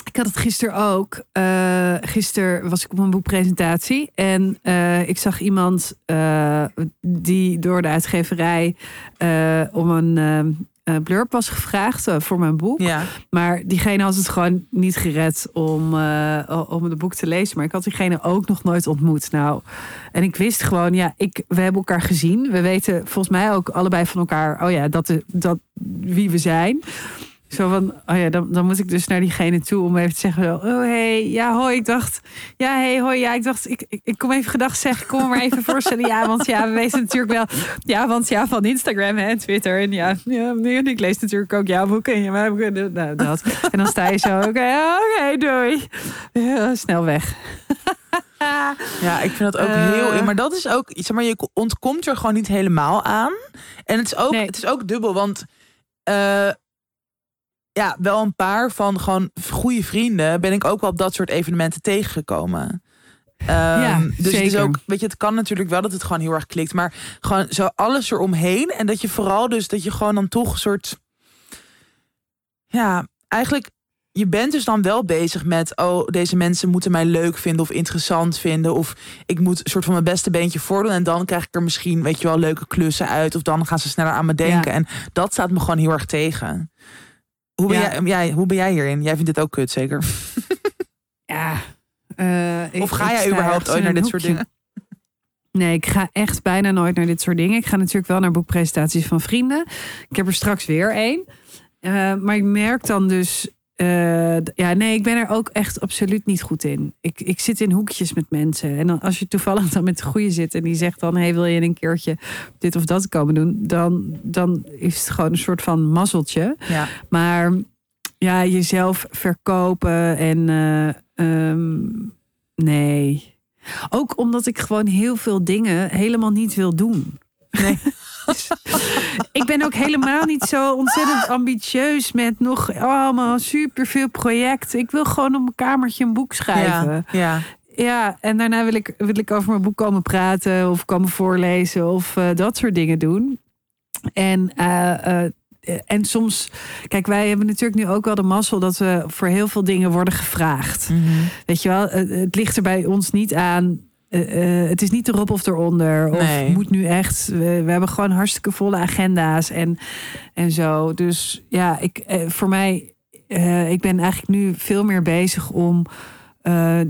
Ik had het gisteren ook. Eh gisteren was ik op een boekpresentatie. En eh, ik zag iemand eh, die door de uitgeverij om een blurb was gevraagd eh, voor mijn boek. Ja, Maar diegene had het gewoon niet gered om, eh, om het boek te lezen. Maar ik had diegene ook nog nooit ontmoet. Nou, en ik wist gewoon, ja, ik, we hebben elkaar gezien. We weten volgens mij ook allebei van elkaar, oh ja, dat, dat wie we zijn. Zo van, oh ja, dan, dan moet ik dus naar diegene toe om even te zeggen, oh hey, ja hoi, ik dacht, ja hey, hoi, ja, ik dacht, ik, ik, ik kom even gedacht zeggen, kom me maar even voorstellen, ja, want ja, we weten natuurlijk wel, ja, want ja, van Instagram en Twitter en ja, ja, ik lees natuurlijk ook jouw boeken en je nou, dat. En dan sta je zo, oké, oké, doei, Ja, snel weg. ja, ik vind dat ook Eh. heel... Maar dat is ook, zeg maar, je ontkomt er gewoon niet helemaal aan. En het is ook, Nee. het is ook dubbel, want... eh, ja, wel een paar van gewoon goede vrienden ben ik ook wel op dat soort evenementen tegengekomen. Ehm, Ja, dus het is ook, weet je, het kan natuurlijk wel dat het gewoon heel erg klikt, maar gewoon zo alles eromheen en dat je vooral dus dat je gewoon dan toch een soort, ja, eigenlijk je bent dus dan wel bezig met, oh, deze mensen moeten mij leuk vinden of interessant vinden. Of ik moet een soort van mijn beste beentje voordoen. En dan krijg ik er misschien, weet je wel, leuke klussen uit. Of dan gaan ze sneller aan me denken. Ja. En dat staat me gewoon heel erg tegen. Hoe ben, Ja. jij, jij, hoe ben jij hierin? Jij vindt dit ook kut, zeker? Ja. eh, ik- Of ga jij überhaupt ooit naar dit soort dingen? Nee, ik ga echt bijna nooit naar dit soort dingen. Ik ga natuurlijk wel naar boekpresentaties van vrienden. Ik heb er straks weer één. Eh, maar ik merk dan dus. Eh, ja, nee, ik ben er ook echt absoluut niet goed in. Ik, ik zit in hoekjes met mensen. En dan, als je toevallig dan met de goede zit en die zegt dan: hey, wil je een keertje dit of dat komen doen? Dan, dan is het gewoon een soort van mazzeltje. Ja. Maar ja, jezelf verkopen en eh, ehm, nee. Ook omdat ik gewoon heel veel dingen helemaal niet wil doen. Nee. Ik ben ook helemaal niet zo ontzettend ambitieus met nog allemaal superveel projecten. Ik wil gewoon op mijn kamertje een boek schrijven. Ja, ja. Ja, en daarna wil ik, wil ik over mijn boek komen praten of komen voorlezen of eh, dat soort dingen doen. En, eh, eh, en soms, kijk, wij hebben natuurlijk nu ook wel de mazzel dat we voor heel veel dingen worden gevraagd. Mhm. Weet je wel, het ligt er bij ons niet aan eh, eh, het is niet erop of eronder. Of Nee. moet nu echt. We, we hebben gewoon hartstikke volle agenda's en, en zo. Dus ja, ik, eh, voor mij, ik ben eigenlijk nu veel meer bezig om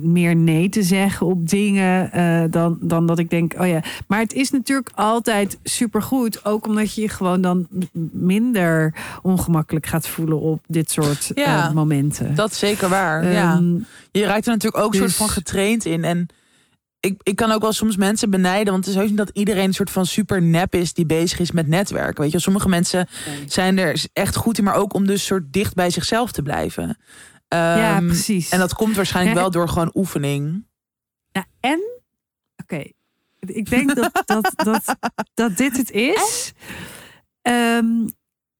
meer nee te zeggen op dingen dan, dan dat ik denk, oh ja. Maar het is natuurlijk altijd supergoed. Ook omdat je je gewoon dan minder ongemakkelijk gaat voelen op dit soort Ja, momenten. Dat is zeker waar. ja. Ehm, Je raakt er natuurlijk ook Dus- soort van getraind in. En ik, ik kan ook wel soms mensen benijden. Want het is ook niet dat iedereen een soort van super nep is die bezig is met netwerken. Weet je, sommige mensen zijn er echt goed in, maar ook om dus soort dicht bij zichzelf te blijven. ja, Ehm, precies. En dat komt waarschijnlijk wel door gewoon oefening. Ja, en, oké, ik denk dat, dat, dat, dat dit het is.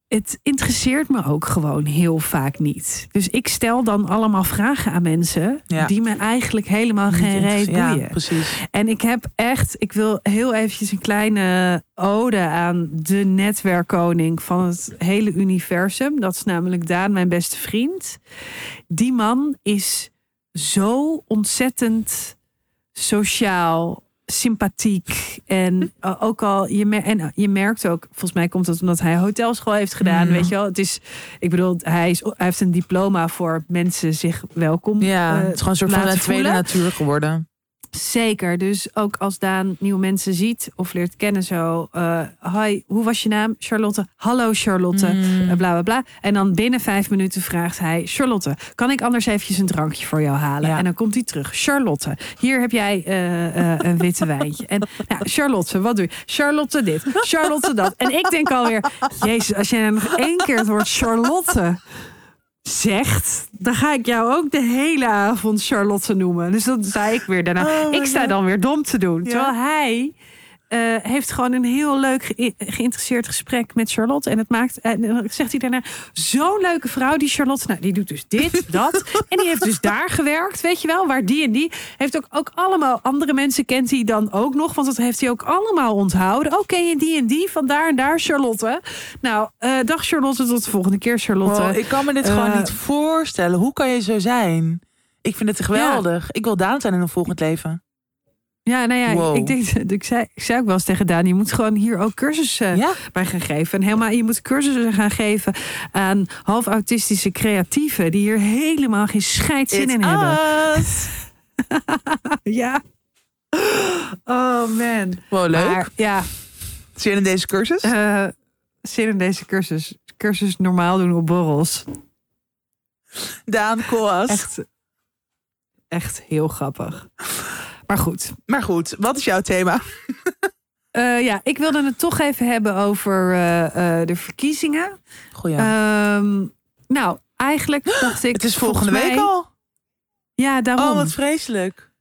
Het interesseert me ook gewoon heel vaak niet. Dus ik stel dan allemaal vragen aan mensen Ja. die me eigenlijk helemaal geen reet ja, boeien. precies. En ik heb echt, ik wil heel eventjes een kleine ode aan de netwerkkoning van het hele universum. Dat is namelijk Daan, mijn beste vriend. Die man is zo ontzettend sociaal, sympathiek. En uh, ook al, je, mer- en je merkt ook, volgens mij komt het omdat hij hotelschool heeft gedaan. Mm. Weet je wel, het is, ik bedoel, hij, is, hij heeft een diploma voor mensen zich welkom. Ja, eh, het is gewoon een soort van een tweede natuur geworden. Zeker. Dus ook als Daan nieuwe mensen ziet of leert kennen zo. eh Hoi, hoe was je naam? Charlotte. Hallo Charlotte. Mm. Eh, bla bla bla. En dan binnen vijf minuten vraagt hij: Charlotte, kan ik anders eventjes een drankje voor jou halen? Ja. En dan komt hij terug. Charlotte, hier heb jij eh, een witte wijntje. En nou, Charlotte, wat doe je? Charlotte dit, Charlotte dat. En ik denk alweer: Jezus, als jij nou nog één keer het woord Charlotte zegt, dan ga ik jou ook de hele avond Charlotte noemen. Dus dat zei ik weer daarna. Oh ik sta God. dan weer dom te doen. Ja. Terwijl hij eh, heeft gewoon een heel leuk ge- geïnteresseerd gesprek met Charlotte. En het maakt, en dan zegt hij daarna, zo'n leuke vrouw die Charlotte. Nou, die doet dus dit, dat. En die heeft dus daar gewerkt, weet je wel. Waar die en die. Heeft ook, ook allemaal andere mensen kent hij dan ook nog. Want dat heeft hij ook allemaal onthouden. Oké, en die en die, van daar en daar Charlotte. Nou, eh, dag Charlotte, tot de volgende keer Charlotte. Wow, ik kan me dit gewoon eh, niet voorstellen. Hoe kan je zo zijn? Ik vind het geweldig. Ik wil Daan zijn in een volgend leven. Ja, nou ja, Wow. ik denk, ik zei, ik zei ook wel eens tegen Daan, je moet gewoon hier ook cursussen Ja? bij gaan geven. En helemaal, je moet cursussen gaan geven aan half autistische creatieven die hier helemaal geen scheid zin It's in hebben. Ja. Oh man. Wow, leuk. Maar, ja, Zin in deze cursus? eh, zin in deze cursus. Cursus normaal doen op borrels. Daan, Koas. Echt, echt heel grappig. Maar goed, Maar goed, wat is jouw thema? Eh, ja, ik wilde het toch even hebben over eh, eh, de verkiezingen. Goeie. Ehm, nou, eigenlijk dacht ik. het is volgende week al. Ja, daarom. Oh, wat vreselijk.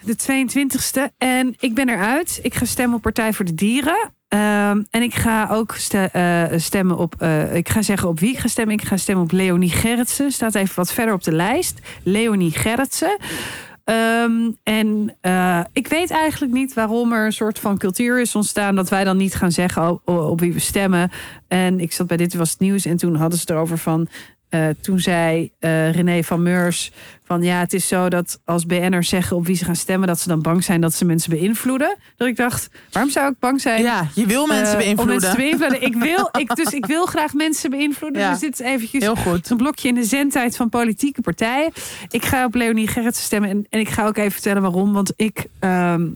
De 22e. En ik ben eruit. Ik ga stemmen op Partij voor de Dieren. Ehm, en ik ga ook ste- stemmen op. ik ga zeggen op wie ik ga stemmen. Ik ga stemmen op Leonie Gerritsen. Staat even wat verder op de lijst. Leonie Gerritsen. Ehm, en eh, ik weet eigenlijk niet waarom er een soort van cultuur is ontstaan dat wij dan niet gaan zeggen op, op wie we stemmen. En ik zat bij Dit Was Het Nieuws en toen hadden ze het erover van. Eh, toen zei eh, René van Meurs van ja, het is zo dat als BN'ers zeggen op wie ze gaan stemmen, dat ze dan bang zijn dat ze mensen beïnvloeden. Dat ik dacht, waarom zou ik bang zijn? Ja, je wil mensen eh, Om beïnvloeden. mensen te beïnvloeden. Ik wil, ik, dus ik wil graag mensen beïnvloeden. Ja. Dus dit is eventjes Heel goed. een blokje in de zendtijd van politieke partijen. Ik ga op Leonie Gerritsen stemmen. En, en ik ga ook even vertellen waarom. Want ik ehm,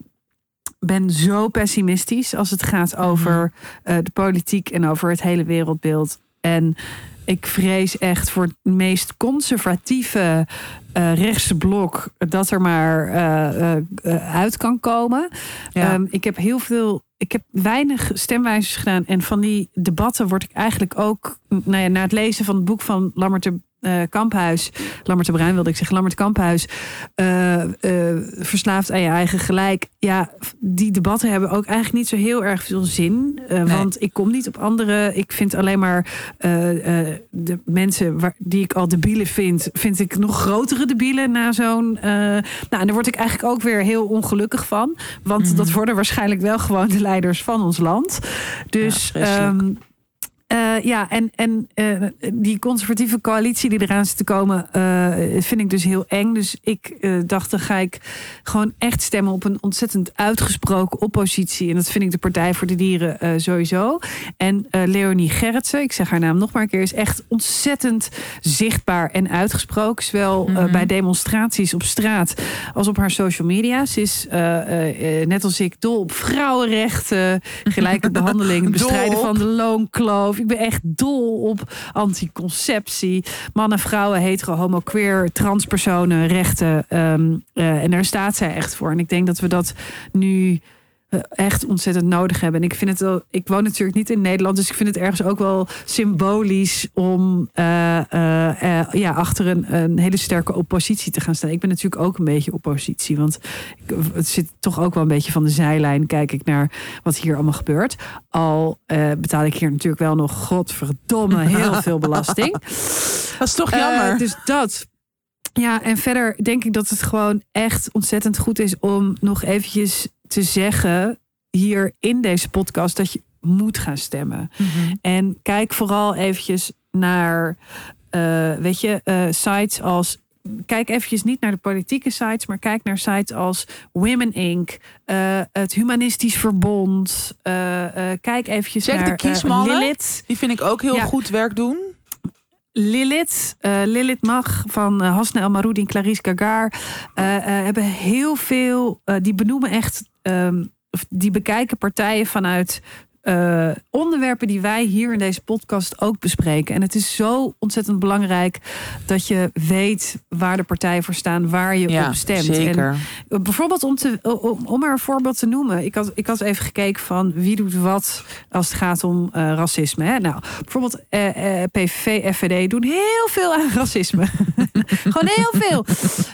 ben zo pessimistisch als het gaat over eh, de politiek en over het hele wereldbeeld. En ik vrees echt voor het meest conservatieve eh, rechtse blok dat er maar eh, eh, uit kan komen. Ja. Ehm, ik heb heel veel. Ik heb weinig stemwijzers gedaan. En van die debatten word ik eigenlijk ook. Nou ja, na het lezen van het boek van Lammert de eh, Kamphuis. Lammert de Bruin wilde ik zeggen. Lammert Kamphuis. eh, eh, verslaafd aan je eigen gelijk. Ja, die debatten hebben ook eigenlijk niet zo heel erg veel zin. Nee. Want ik kom niet op andere. Ik vind alleen maar de mensen waar, die ik al debielen vind. Vind ik nog grotere debielen na zo'n. nou, en daar word ik eigenlijk ook weer heel ongelukkig van. Want Mhm. dat worden waarschijnlijk wel gewoon de leiders van ons land. Dus Ja. Uh, ja, en, en uh, die conservatieve coalitie die eraan zit te komen, uh, vind ik dus heel eng. Dus ik dacht, dan ga ik gewoon echt stemmen op een ontzettend uitgesproken oppositie. En dat vind ik de Partij voor de Dieren sowieso. En Leonie Gerritsen, ik zeg haar naam nog maar een keer, is echt ontzettend zichtbaar en uitgesproken. Zowel mm -hmm. bij demonstraties op straat als op haar social media. Ze is net als ik dol op vrouwenrechten, gelijke behandeling, bestrijden van de loonkloof. Ik ben echt dol op anticonceptie. Mannen, vrouwen, hetero, homo, queer, transpersonen, rechten. Um, uh, en daar staat zij echt voor. En ik denk dat we dat nu eh, echt ontzettend nodig hebben. En ik vind het wel, ik woon natuurlijk niet in Nederland, dus ik vind het ergens ook wel symbolisch om uh, uh, ja, achter een, een, hele sterke oppositie te gaan staan. Ik ben natuurlijk ook een beetje oppositie, want ik, het zit toch ook wel een beetje van de zijlijn. Kijk ik naar wat hier allemaal gebeurt. Al betaal ik hier natuurlijk wel nog godverdomme heel veel belasting. Dat is toch jammer. dus dat. Ja, en verder denk ik dat het gewoon echt ontzettend goed is om nog eventjes te zeggen hier in deze podcast dat je moet gaan stemmen. Mhm. En kijk vooral eventjes naar, uh, weet je, uh, sites als kijk eventjes niet naar de politieke sites, maar kijk naar sites als Women Inc., uh, het Humanistisch Verbond. Uh, uh, kijk eventjes Check naar de kiesmannen. Lilith. Die vind ik ook heel Ja. goed werk doen. Lilith, eh, Lilith Mag van uh, Hasna El Maroudi en Clarice Gagar eh, eh, hebben heel veel, eh, die benoemen echt, of die bekijken partijen vanuit eh, onderwerpen die wij hier in deze podcast ook bespreken. En het is zo ontzettend belangrijk dat je weet waar de partijen voor staan, waar je Ja, op stemt. zeker. En Bijvoorbeeld om, te, om, om maar een voorbeeld te noemen. Ik had, ik had even gekeken van wie doet wat als het gaat om eh, racisme. Hè? Nou, bijvoorbeeld eh, PVV, FVD doen heel veel aan racisme. Gewoon heel veel.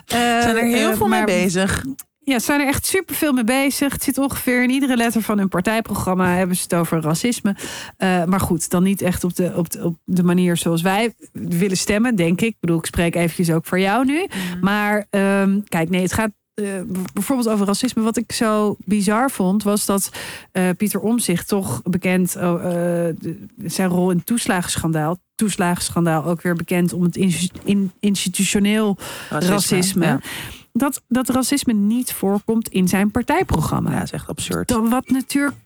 Zijn er heel veel mee bezig. Ja, ze zijn er echt superveel mee bezig. Het zit ongeveer in iedere letter van hun partijprogramma hebben ze het over racisme. Eh, maar goed, dan niet echt op de, op, de, op de manier zoals wij willen stemmen, denk ik. Ik bedoel, ik spreek eventjes ook voor jou nu. Maar ehm, kijk, nee, het gaat eh, bijvoorbeeld over racisme. Wat ik zo bizar vond, was dat eh, Pieter Omzicht toch bekend oh, de- zijn rol in het toeslagenschandaal. Toeslagenschandaal ook weer bekend om het insti- in, institutioneel racisme. Ja, Dat, dat racisme niet voorkomt in zijn partijprogramma. ja dat is echt absurd. Dan wat natuurlijk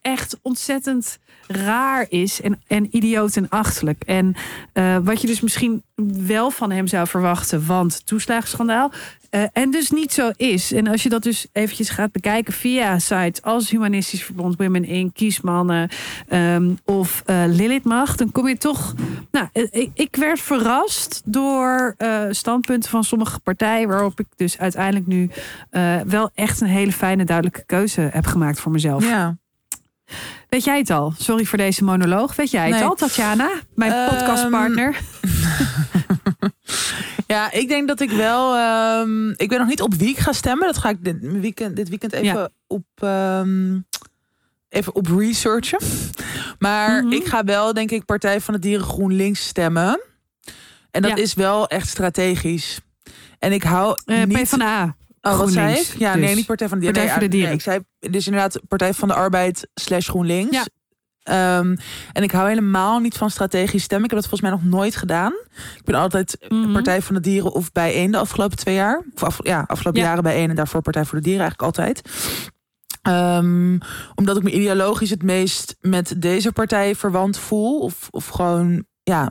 echt ontzettend raar is en, en idioot en achterlijk. En eh, wat je dus misschien wel van hem zou verwachten, want toeslagenschandaal. Eh, en dus niet zo is. En als je dat dus eventjes gaat bekijken via sites als Humanistisch Verbond, Women in, Kiesmannen ehm, of eh Lilith Mag, dan kom je toch. Nou, eh, ik, ik werd verrast door eh, standpunten van sommige partijen, waarop ik dus uiteindelijk nu eh, wel echt een hele fijne, duidelijke keuze heb gemaakt voor mezelf. Ja. Weet jij het al? Sorry voor deze monoloog. Weet jij het Nee. al, Tatjana? Mijn Ehm, podcastpartner. ja, ik denk dat ik wel. ehm, ik weet nog niet op wie ik ga stemmen. Dat ga ik dit weekend, dit weekend even Ja. op. ehm, even op researchen. Maar Mhm. ik ga wel, denk ik, Partij van de Dieren GroenLinks stemmen. En dat Ja. is wel echt strategisch. En ik hou Eh niet... PvdA. Oh, wat zei ik? Ja, dus. nee, niet Partij van de Dieren. Partij Nee, voor de Dieren. nee, ik zei dus inderdaad Partij van de Arbeid slash GroenLinks. Ja. Ehm, en ik hou helemaal niet van strategisch stemmen. Ik heb dat volgens mij nog nooit gedaan. Ik ben altijd Mhm. Partij van de Dieren of bijeen de afgelopen twee jaar. Of af, ja, afgelopen Ja. jaren bijeen en daarvoor Partij voor de Dieren eigenlijk altijd. Ehm, omdat ik me ideologisch het meest met deze partij verwant voel. Of, of gewoon, ja,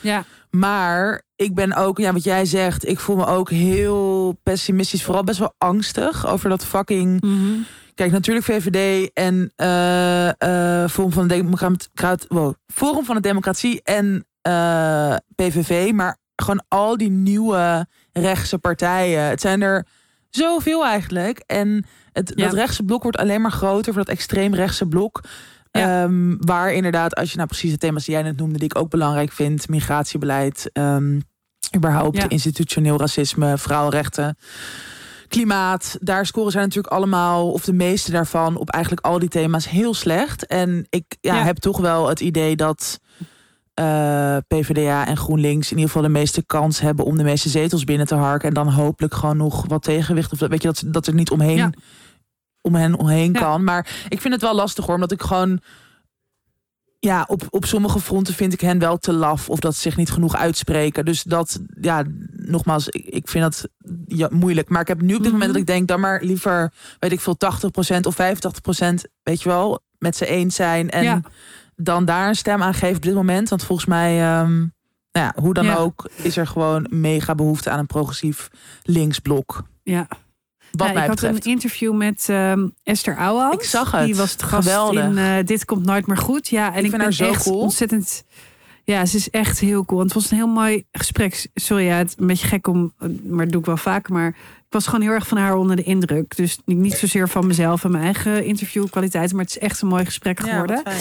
Ja. maar ik ben ook, ja, wat jij zegt, ik voel me ook heel pessimistisch, vooral best wel angstig over dat fucking. Mhm. Kijk, natuurlijk VVD en eh, eh, Forum van de wow, Forum van de Democratie en eh, PVV, maar gewoon al die nieuwe rechtse partijen. Het zijn er zoveel eigenlijk. En het, Ja. dat rechtse blok wordt alleen maar groter voor dat extreem rechtse blok. Ja. Ehm, waar inderdaad, als je nou precies de thema's die jij net noemde, die ik ook belangrijk vind, migratiebeleid, ehm, überhaupt Ja. institutioneel racisme, vrouwenrechten, klimaat, daar scoren zij natuurlijk allemaal, of de meeste daarvan, op eigenlijk al die thema's heel slecht. En ik ja, Ja. heb toch wel het idee dat eh, PvdA en GroenLinks in ieder geval de meeste kans hebben om de meeste zetels binnen te harken. En dan hopelijk gewoon nog wat tegenwicht. Of dat, weet je, dat, dat er niet omheen, Ja. om hen omheen Ja. kan. Maar ik vind het wel lastig hoor, omdat ik gewoon ja, op, op sommige fronten vind ik hen wel te laf of dat ze zich niet genoeg uitspreken. Dus dat, ja, nogmaals, ik, ik vind dat ja, moeilijk. Maar ik heb nu op dit moment Mhm. dat ik denk, dan maar liever, weet ik veel, 80% of 85%, weet je wel, met ze eens zijn. En Ja. dan daar een stem aan geven op dit moment. Want volgens mij, ehm, nou ja, hoe dan Ja. ook, is er gewoon mega behoefte aan een progressief linksblok. Ja. Wat Ja, mij ik had betreft. een interview met ehm, Esther Ouwehand. Ik zag het. Die was gast Geweldig. in eh, Dit komt nooit meer goed. Ja, en Ik ik, vind ben haar zo echt cool. ontzettend... Ja, ze is echt heel cool. En het was een heel mooi gesprek. Sorry, ja, het is een beetje gek om... Maar dat doe ik wel vaker. Maar was gewoon heel erg van haar onder de indruk. Dus niet zozeer van mezelf en mijn eigen interviewkwaliteiten. Maar het is echt een mooi gesprek geworden. Ja.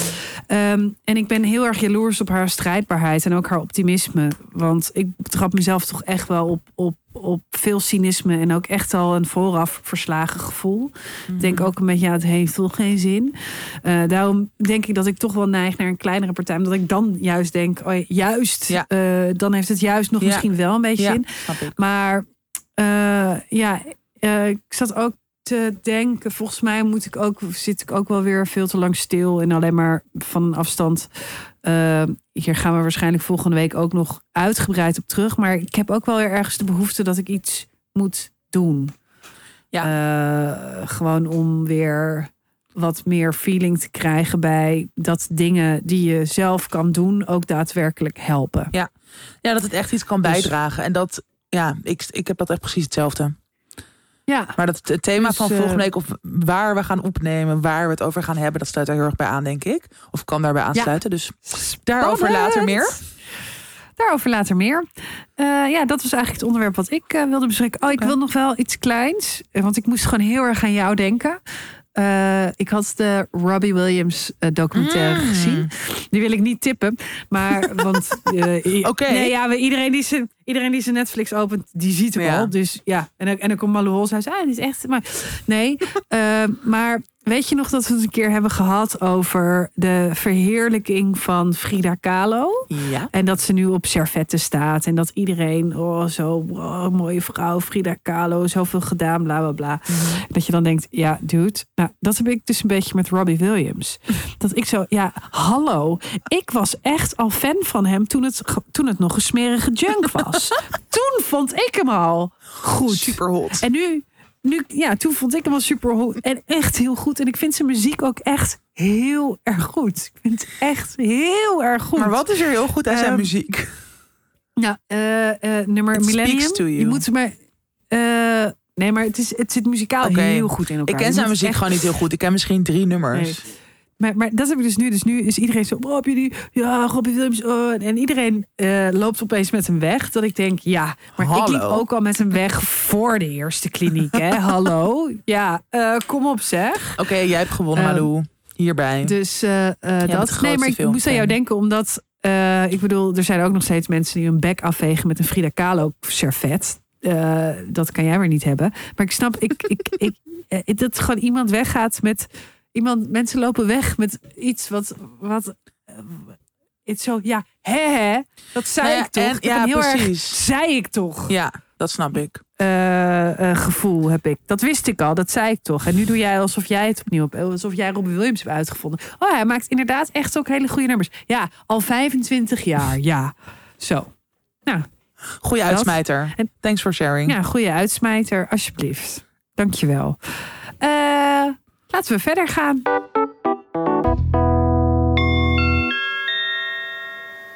Ehm, en ik ben heel erg jaloers op haar strijdbaarheid en ook haar optimisme. Want ik betrap mezelf toch echt wel op, op, op veel cynisme en ook echt al een vooraf verslagen gevoel. Ik denk Mhm. ook een beetje, ja, het heeft toch geen zin. Eh, daarom denk ik dat ik toch wel neig naar een kleinere partij. Omdat ik dan juist denk, oh, juist, Ja. eh, dan heeft het juist nog Ja. misschien wel een beetje zin. Maar eh, ja, eh, ik zat ook te denken, volgens mij moet ik ook, zit ik ook wel weer veel te lang stil en alleen maar van afstand. Eh, hier gaan we waarschijnlijk volgende week ook nog uitgebreid op terug. Maar ik heb ook wel weer ergens de behoefte dat ik iets moet doen. Ja. gewoon om weer wat meer feeling te krijgen bij dat dingen die je zelf kan doen ook daadwerkelijk helpen. Ja, dat het echt iets kan Dus- bijdragen. En dat, ja, ik, ik heb dat echt precies hetzelfde. Ja, Maar dat het thema Dus, van eh, volgende week, of waar we gaan opnemen, waar we het over gaan hebben, dat sluit er heel erg bij aan, denk ik. Of kan daarbij aansluiten. Dus daarover later meer. Daarover later meer. Eh, ja, dat was eigenlijk het onderwerp wat ik eh, wilde bespreken. Oh, ik wil nog wel iets kleins. eh, Want ik moest gewoon heel erg aan jou denken. Eh, ik had de Robbie Williams eh, documentaire Mm. gezien. Die wil ik niet tippen. Maar, want... eh. Nee, ja, iedereen die, zijn, iedereen die zijn Netflix opent, die ziet hem Ja. al. Dus ja, en, dan- en dan komt Malou Hols. Hij zei, ah, dit is echt... Maar nee, maar... Weet je nog dat we het een keer hebben gehad over de verheerlijking van Frida Kahlo? Ja. En dat ze nu op servetten staat. En dat iedereen, oh zo, oh, mooie vrouw, Frida Kahlo, zoveel gedaan, bla bla bla. Dat je dan denkt, ja, dude. Nou, dat heb ik dus een beetje met Robbie Williams. Dat ik zo, ja, hallo. Ik was echt al fan van hem toen het, toen het nog een smerige junk was. toen vond ik hem al goed. Super hot. En nu, nu, ja, toen vond ik hem al super. En echt heel goed. En ik vind zijn muziek ook echt heel erg goed. Ik vind het echt heel erg goed. Maar wat is er heel goed aan zijn Ehm, muziek? Ja, eh, eh, nummer It Millennium. Je moet maar. eh, nee, maar het, is, het zit muzikaal heel goed in elkaar. Ik ken zijn muziek echt- gewoon niet heel goed. Ik ken misschien drie nummers. Nee. Maar, maar dat heb ik dus nu. Dus nu is iedereen zo. Oh, die? Ja, Robbie Williams. Oh. En iedereen eh, loopt opeens met hem weg. Dat ik denk, ja. Maar ik liep ook al met hem weg voor de eerste kliniek. Hè? Hallo. Ja, eh, kom op zeg. Oké, jij hebt gewonnen, Ehm, Malou. Hierbij. Dus de dat. Nee, maar ik moest aan jou denken, omdat ik bedoel, er zijn ook nog steeds mensen die hun bek afvegen met een Frida Kahlo servet. Dat kan jij weer niet hebben. Maar ik snap, ik, ik, ik, dat gewoon iemand weggaat met iemand. Mensen lopen weg met iets wat, wat. eh, het zo, ja, hè, hè, dat zei Nou ja, ik toch. en- ja, heel precies. erg, zei ik toch Ja, dat snap ik. eh, eh, gevoel heb ik. Dat wist ik al, dat zei ik toch. En nu doe jij alsof jij het opnieuw hebt. Alsof jij Robbie Williams hebt uitgevonden. Oh, hij maakt inderdaad echt ook hele goede nummers. Ja, al 25 jaar, ja. Zo. Nou, Goeie Dat. uitsmijter. En- Thanks for sharing. ja, goede uitsmijter, alsjeblieft. Dankjewel. Eh laten we verder gaan.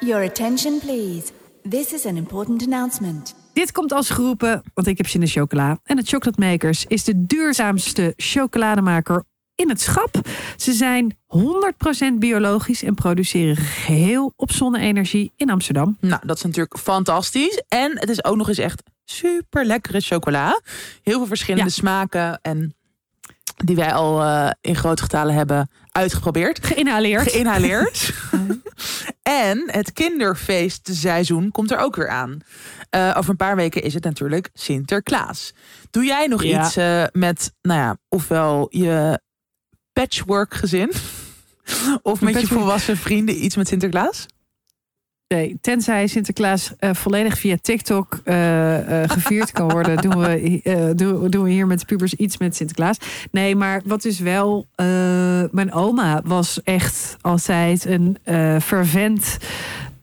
Your attention, please. This is an important announcement. Dit komt als geroepen, want ik heb zin in chocola. En het Chocolate Makers is de duurzaamste chocolademaker in het schap. Ze zijn 100% biologisch en produceren geheel op zonne-energie in Amsterdam. Nou, dat is natuurlijk fantastisch. En het is ook nog eens echt super lekkere chocola. Heel veel verschillende Ja. smaken. En die wij al eh, in grote getalen hebben uitgeprobeerd. Geïnhaleerd. Geïnhaleerd. en het kinderfeestseizoen komt er ook weer aan. Eh, over een paar weken is het natuurlijk Sinterklaas. Doe jij nog Ja. iets eh, met, nou ja, ofwel je patchwork gezin... of met je volwassen vrienden iets met Sinterklaas? Nee, tenzij Sinterklaas eh, volledig via TikTok eh, eh, gevierd kan worden, doen we, doen, doen we hier met de pubers iets met Sinterklaas. Nee, maar wat is wel. eh, mijn oma was echt altijd een eh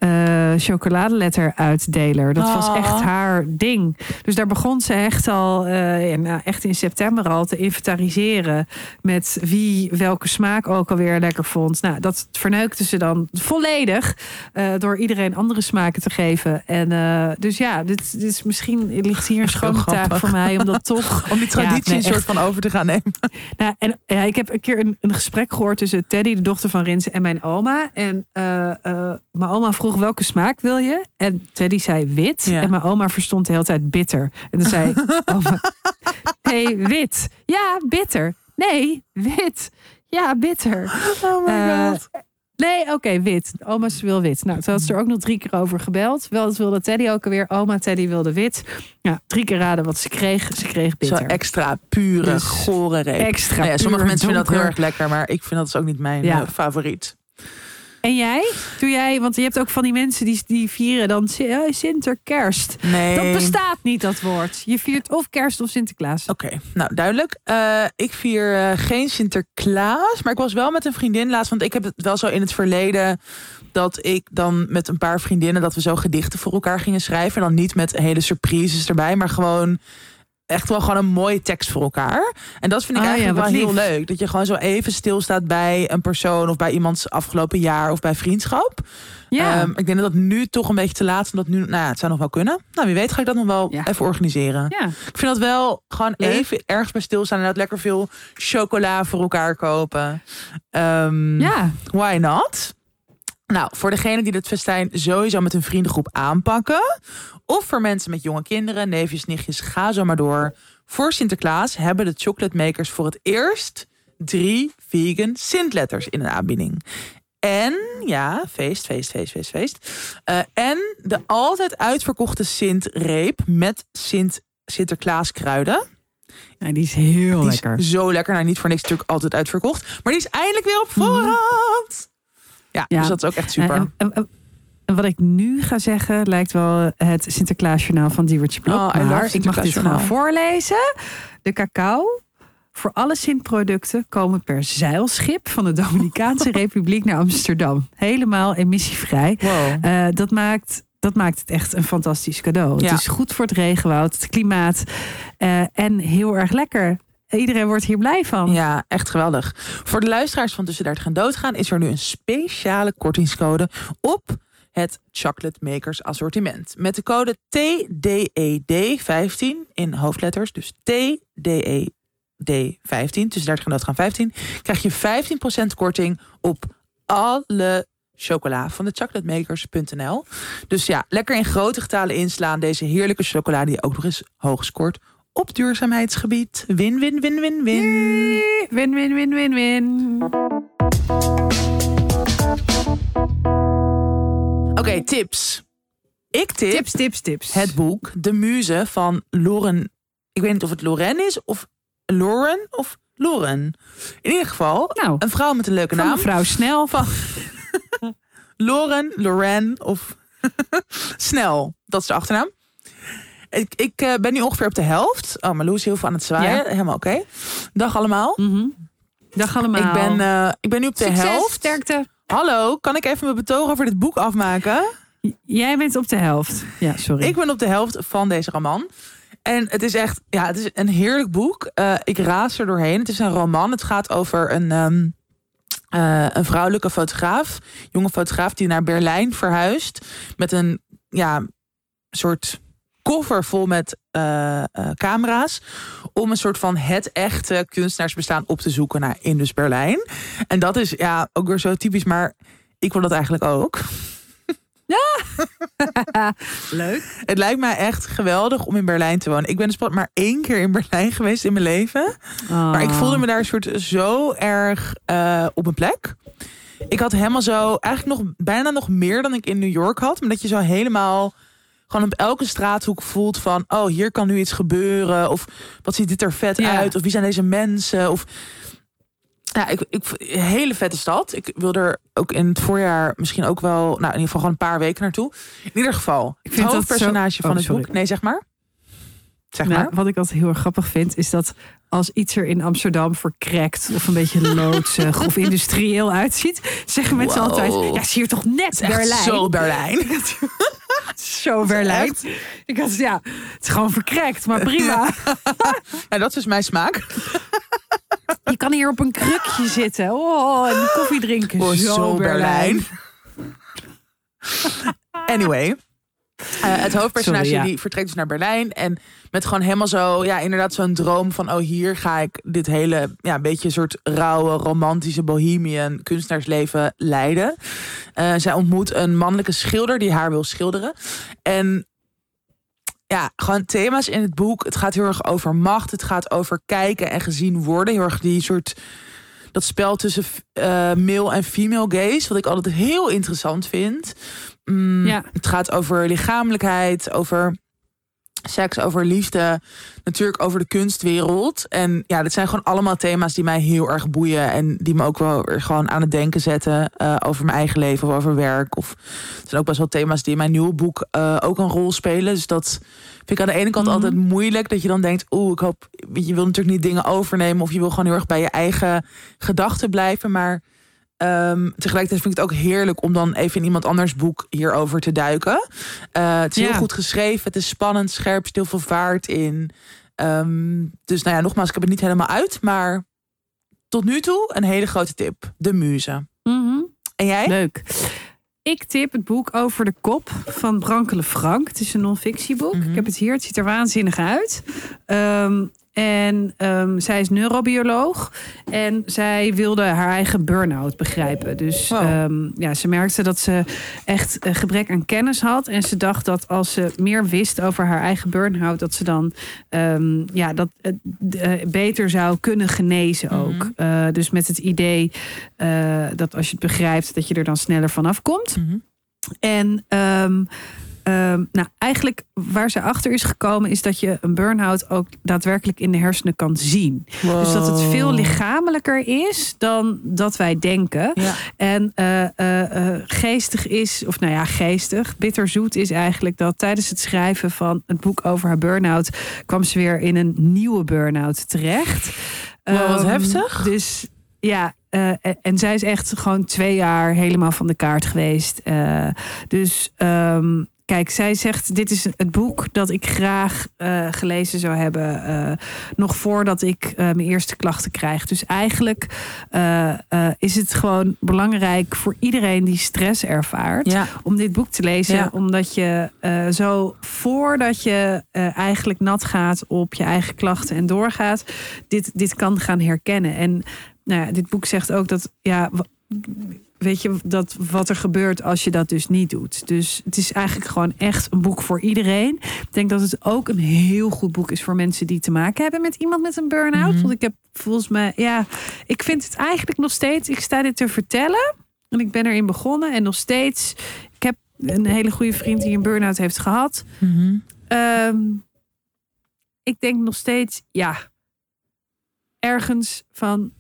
fervent. eh chocoladeletteruitdeler. Dat was Ah. echt haar ding. Dus daar begon ze echt al, ja, nou, echt in september al te inventariseren met wie welke smaak ook alweer lekker vond. Nou, dat verneukte ze dan volledig eh, door iedereen andere smaken te geven. En dus ja, dit, dit is misschien ligt hier een schone taak voor mij om dat toch. Om die traditie nee, een soort echt. van over te gaan nemen. Nou, en ja, ik heb een keer een, een gesprek gehoord tussen Teddy, de dochter van Rins, en mijn oma. En mijn oma vroeg welke smaak wil je? En Teddy zei wit. Ja. En mijn oma verstond de hele tijd bitter. En dan zei oma, nee, wit. Ja, bitter. Nee, wit. Ja, bitter. Oh my Eh, god. Nee, oké, wit. Oma ze wil wit. Nou, toen had ze er ook nog drie keer over gebeld. Wel, dat wilde Teddy ook alweer. Oma, Teddy wilde wit. Ja, drie keer raden wat ze kreeg. Ze kreeg Zo bitter. extra pure, Dus gore reep. Extra. Nou ja, sommige mensen vinden dat heel erg lekker, maar ik vind dat dus ook niet mijn Ja. eh, favoriet. En jij? Doe jij? Want je hebt ook van die mensen die, die vieren dan eh, Sinterkerst. Nee. Dat bestaat niet, dat woord. Je viert of kerst of Sinterklaas. Oké, nou duidelijk. Eh, ik vier eh, geen Sinterklaas, maar ik was wel met een vriendin laatst, want ik heb het wel zo in het verleden dat ik dan met een paar vriendinnen dat we zo gedichten voor elkaar gingen schrijven en dan niet met hele surprises erbij, maar gewoon echt wel gewoon een mooie tekst voor elkaar. En dat vind ik ja, eigenlijk wel heel lief. leuk, dat je gewoon zo even stilstaat bij een persoon of bij iemands afgelopen jaar of bij vriendschap. Ja. Ehm, ik denk dat dat nu toch een beetje te laat is, omdat nu, nou ja, het zou nog wel kunnen. Nou, wie weet ga ik dat nog wel Ja. even organiseren. ja. Ik vind dat wel gewoon Leuk. even ergens bij stilstaan en dat lekker veel chocola voor elkaar kopen. Ehm, ja. Why not? Nou, voor degene die dit festijn sowieso met een vriendengroep aanpakken. Of voor mensen met jonge kinderen, neefjes, nichtjes, ga zo maar door. Voor Sinterklaas hebben de chocolate makers voor het eerst drie vegan Sint-letters in een aanbieding. En, ja, feest, feest, feest, feest, feest. Eh, en de altijd uitverkochte Sint-reep met Sint Sinterklaas kruiden. Ja, die is heel Die lekker. is zo lekker. Nou, niet voor niks natuurlijk altijd uitverkocht. Maar die is eindelijk weer op voorhand. Ja, Ja. dus dat is ook echt super. En, en- en- en wat ik nu ga zeggen lijkt wel het Sinterklaasjournaal van Diewertje Blok. Oh, maar ik mag dit gewoon voorlezen. De cacao voor alle Sint-producten komen per zeilschip van de Dominicaanse Republiek naar Amsterdam. Helemaal emissievrij. Wow. Eh, dat, maakt, dat maakt het echt een fantastisch cadeau. Ja. Het is goed voor het regenwoud, het klimaat eh, en heel erg lekker. Iedereen wordt hier blij van. Ja, echt geweldig. Voor de luisteraars van Tussen 30 en Doodgaan is er nu een speciale kortingscode op het Chocolate Makers assortiment. Met de code TDED15 in hoofdletters, dus TDED15, tussen 30 en Doodgaan 15, krijg je 15% korting op alle chocola van de chocolatemakers.nl. Dus ja, lekker in grote getalen inslaan deze heerlijke chocola die ook nog eens hoog scoort op duurzaamheidsgebied. Win, win, win, win, win. Yay! Win, win, win, win, win. Oké, tips. Ik tip Tips, tips, tips. het boek De Muze van Lauren. Ik weet niet of het Lauren is of Lauren of Lauren. In ieder geval, Nou, een vrouw met een leuke naam. mevrouw Snel. Van Lauren, Lauren of Snel. Dat is de achternaam. Ik, ik eh, ben nu ongeveer op de helft. Oh, maar Lou is heel veel aan het zwaaien. Ja. Helemaal oké. Dag allemaal. Mhm. Dag allemaal. Ik ben, eh, ik ben nu op de Succes, helft. sterkte. Hallo, kan ik even mijn betoog over dit boek afmaken? Jij bent op de helft. Ja, sorry. Ik ben op de helft van deze roman. En het is echt, ja, het is een heerlijk boek. Eh, ik raas er doorheen. Het is een roman. Het gaat over een, ehm, eh, een vrouwelijke fotograaf, jonge fotograaf, die naar Berlijn verhuist met een ja, soort koffer vol met eh, eh, camera's. Om een soort van het echte kunstenaarsbestaan op te zoeken naar in dus Berlijn. En dat is ja ook weer zo typisch, maar ik wil dat eigenlijk ook. Leuk. Het lijkt mij echt geweldig om in Berlijn te wonen. Ik ben dus maar één keer in Berlijn geweest in mijn leven. Maar ik voelde me daar een soort zo erg eh, op mijn plek. Ik had helemaal zo, eigenlijk nog bijna nog meer dan ik in New York had. Maar dat je zo helemaal gewoon op elke straathoek voelt van... oh, hier kan nu iets gebeuren. Of wat ziet dit er vet Ja. uit. Of wie zijn deze mensen. Of Ja, ik, ik, een hele vette stad. Ik wil er ook in het voorjaar misschien ook wel, nou in ieder geval gewoon een paar weken naartoe. In ieder geval, Ik het vind hoofdpersonage zo- van Oh, het sorry. boek. Nee, zeg maar. Zeg Nou, maar. wat ik altijd heel erg grappig vind, is dat als iets er in Amsterdam verkrekt of een beetje loodsig of industrieel uitziet, zeggen mensen Wow. altijd: Ja, is hier toch net Berlijn? Zo Berlijn. Zo Berlijn. Ik had, ja, het is gewoon verkrekt, maar prima. Ja, dat is mijn smaak. Je kan hier op een krukje zitten. Oh, en koffie drinken. Oh, zo, Berlijn. Anyway. Eh, het hoofdpersonage Sorry, ja. die vertrekt dus naar Berlijn. En met gewoon helemaal zo, ja, inderdaad zo'n droom van... oh, hier ga ik dit hele, ja, beetje een soort rauwe, romantische bohemian kunstenaarsleven leiden. Eh, zij ontmoet een mannelijke schilder die haar wil schilderen. En ja, gewoon thema's in het boek. Het gaat heel erg over macht. Het gaat over kijken en gezien worden. Heel erg die soort dat spel tussen eh, male en female gaze, wat ik altijd heel interessant vind. Mm, Ja. Het gaat over lichamelijkheid, over seks, over liefde, natuurlijk over de kunstwereld. En ja, dit zijn gewoon allemaal thema's die mij heel erg boeien en die me ook wel weer gewoon aan het denken zetten eh, over mijn eigen leven of over werk. Of het zijn ook best wel thema's die in mijn nieuwe boek eh, ook een rol spelen. Dus dat vind ik aan de ene kant Mhm. altijd moeilijk. Dat je dan denkt, oeh, ik hoop, je wil natuurlijk niet dingen overnemen of je wil gewoon heel erg bij je eigen gedachten blijven. Maar ehm, tegelijkertijd vind ik het ook heerlijk om dan even in iemand anders boek hierover te duiken. Eh, het is Ja. heel goed geschreven, het is spannend, scherp, stil veel vaart in. Ehm, dus nou ja, nogmaals, ik heb het niet helemaal uit, maar tot nu toe een hele grote tip. De Muze. Mhm. En jij? Leuk. Ik tip het boek Over de Kop van Brankele Frank. Het is een non-fictieboek. Mhm. Ik heb het hier. Het ziet er waanzinnig uit. Ehm, en ehm, zij is neurobioloog. En zij wilde haar eigen burn-out begrijpen. Dus Wow. ehm, ja, ze merkte dat ze echt een gebrek aan kennis had. En ze dacht dat als ze meer wist over haar eigen burn-out... dat ze dan ehm, ja, dat, het eh, beter zou kunnen genezen ook. Mhm. Eh, dus met het idee eh, dat als je het begrijpt... dat je er dan sneller vanaf komt. Mhm. En ehm, ehm, nou, eigenlijk waar ze achter is gekomen... is dat je een burn-out ook daadwerkelijk in de hersenen kan zien. Dus dat het veel lichamelijker is dan dat wij denken. Ja. En eh, eh, eh, geestig is, of nou ja, geestig, bitterzoet is eigenlijk dat tijdens het schrijven van het boek over haar burn-out kwam ze weer in een nieuwe burn-out terecht. Wow, wat Ehm, heftig. Dus ja, en, zij is echt gewoon twee jaar helemaal van de kaart geweest. Dus ehm, kijk, zij zegt: Dit is het boek dat ik graag eh, gelezen zou hebben. eh, nog voordat ik eh, mijn eerste klachten krijg. Dus eigenlijk is het gewoon belangrijk voor iedereen die stress ervaart. Ja. Om dit boek te lezen, Ja. omdat je zo voordat je eigenlijk nat gaat op je eigen klachten en doorgaat, dit, dit kan gaan herkennen. En nou ja, dit boek zegt ook dat, ja, weet je, dat wat er gebeurt als je dat dus niet doet. Dus het is eigenlijk gewoon echt een boek voor iedereen. Ik denk dat het ook een heel goed boek is voor mensen die te maken hebben met iemand met een burn-out. Mhm. Want ik heb volgens mij, ja, ik vind het eigenlijk nog steeds, ik sta dit te vertellen. En ik ben erin begonnen en nog steeds. Ik heb een hele goede vriend die een burn-out heeft gehad. Mhm. Ehm, ik denk nog steeds, ja, ergens van,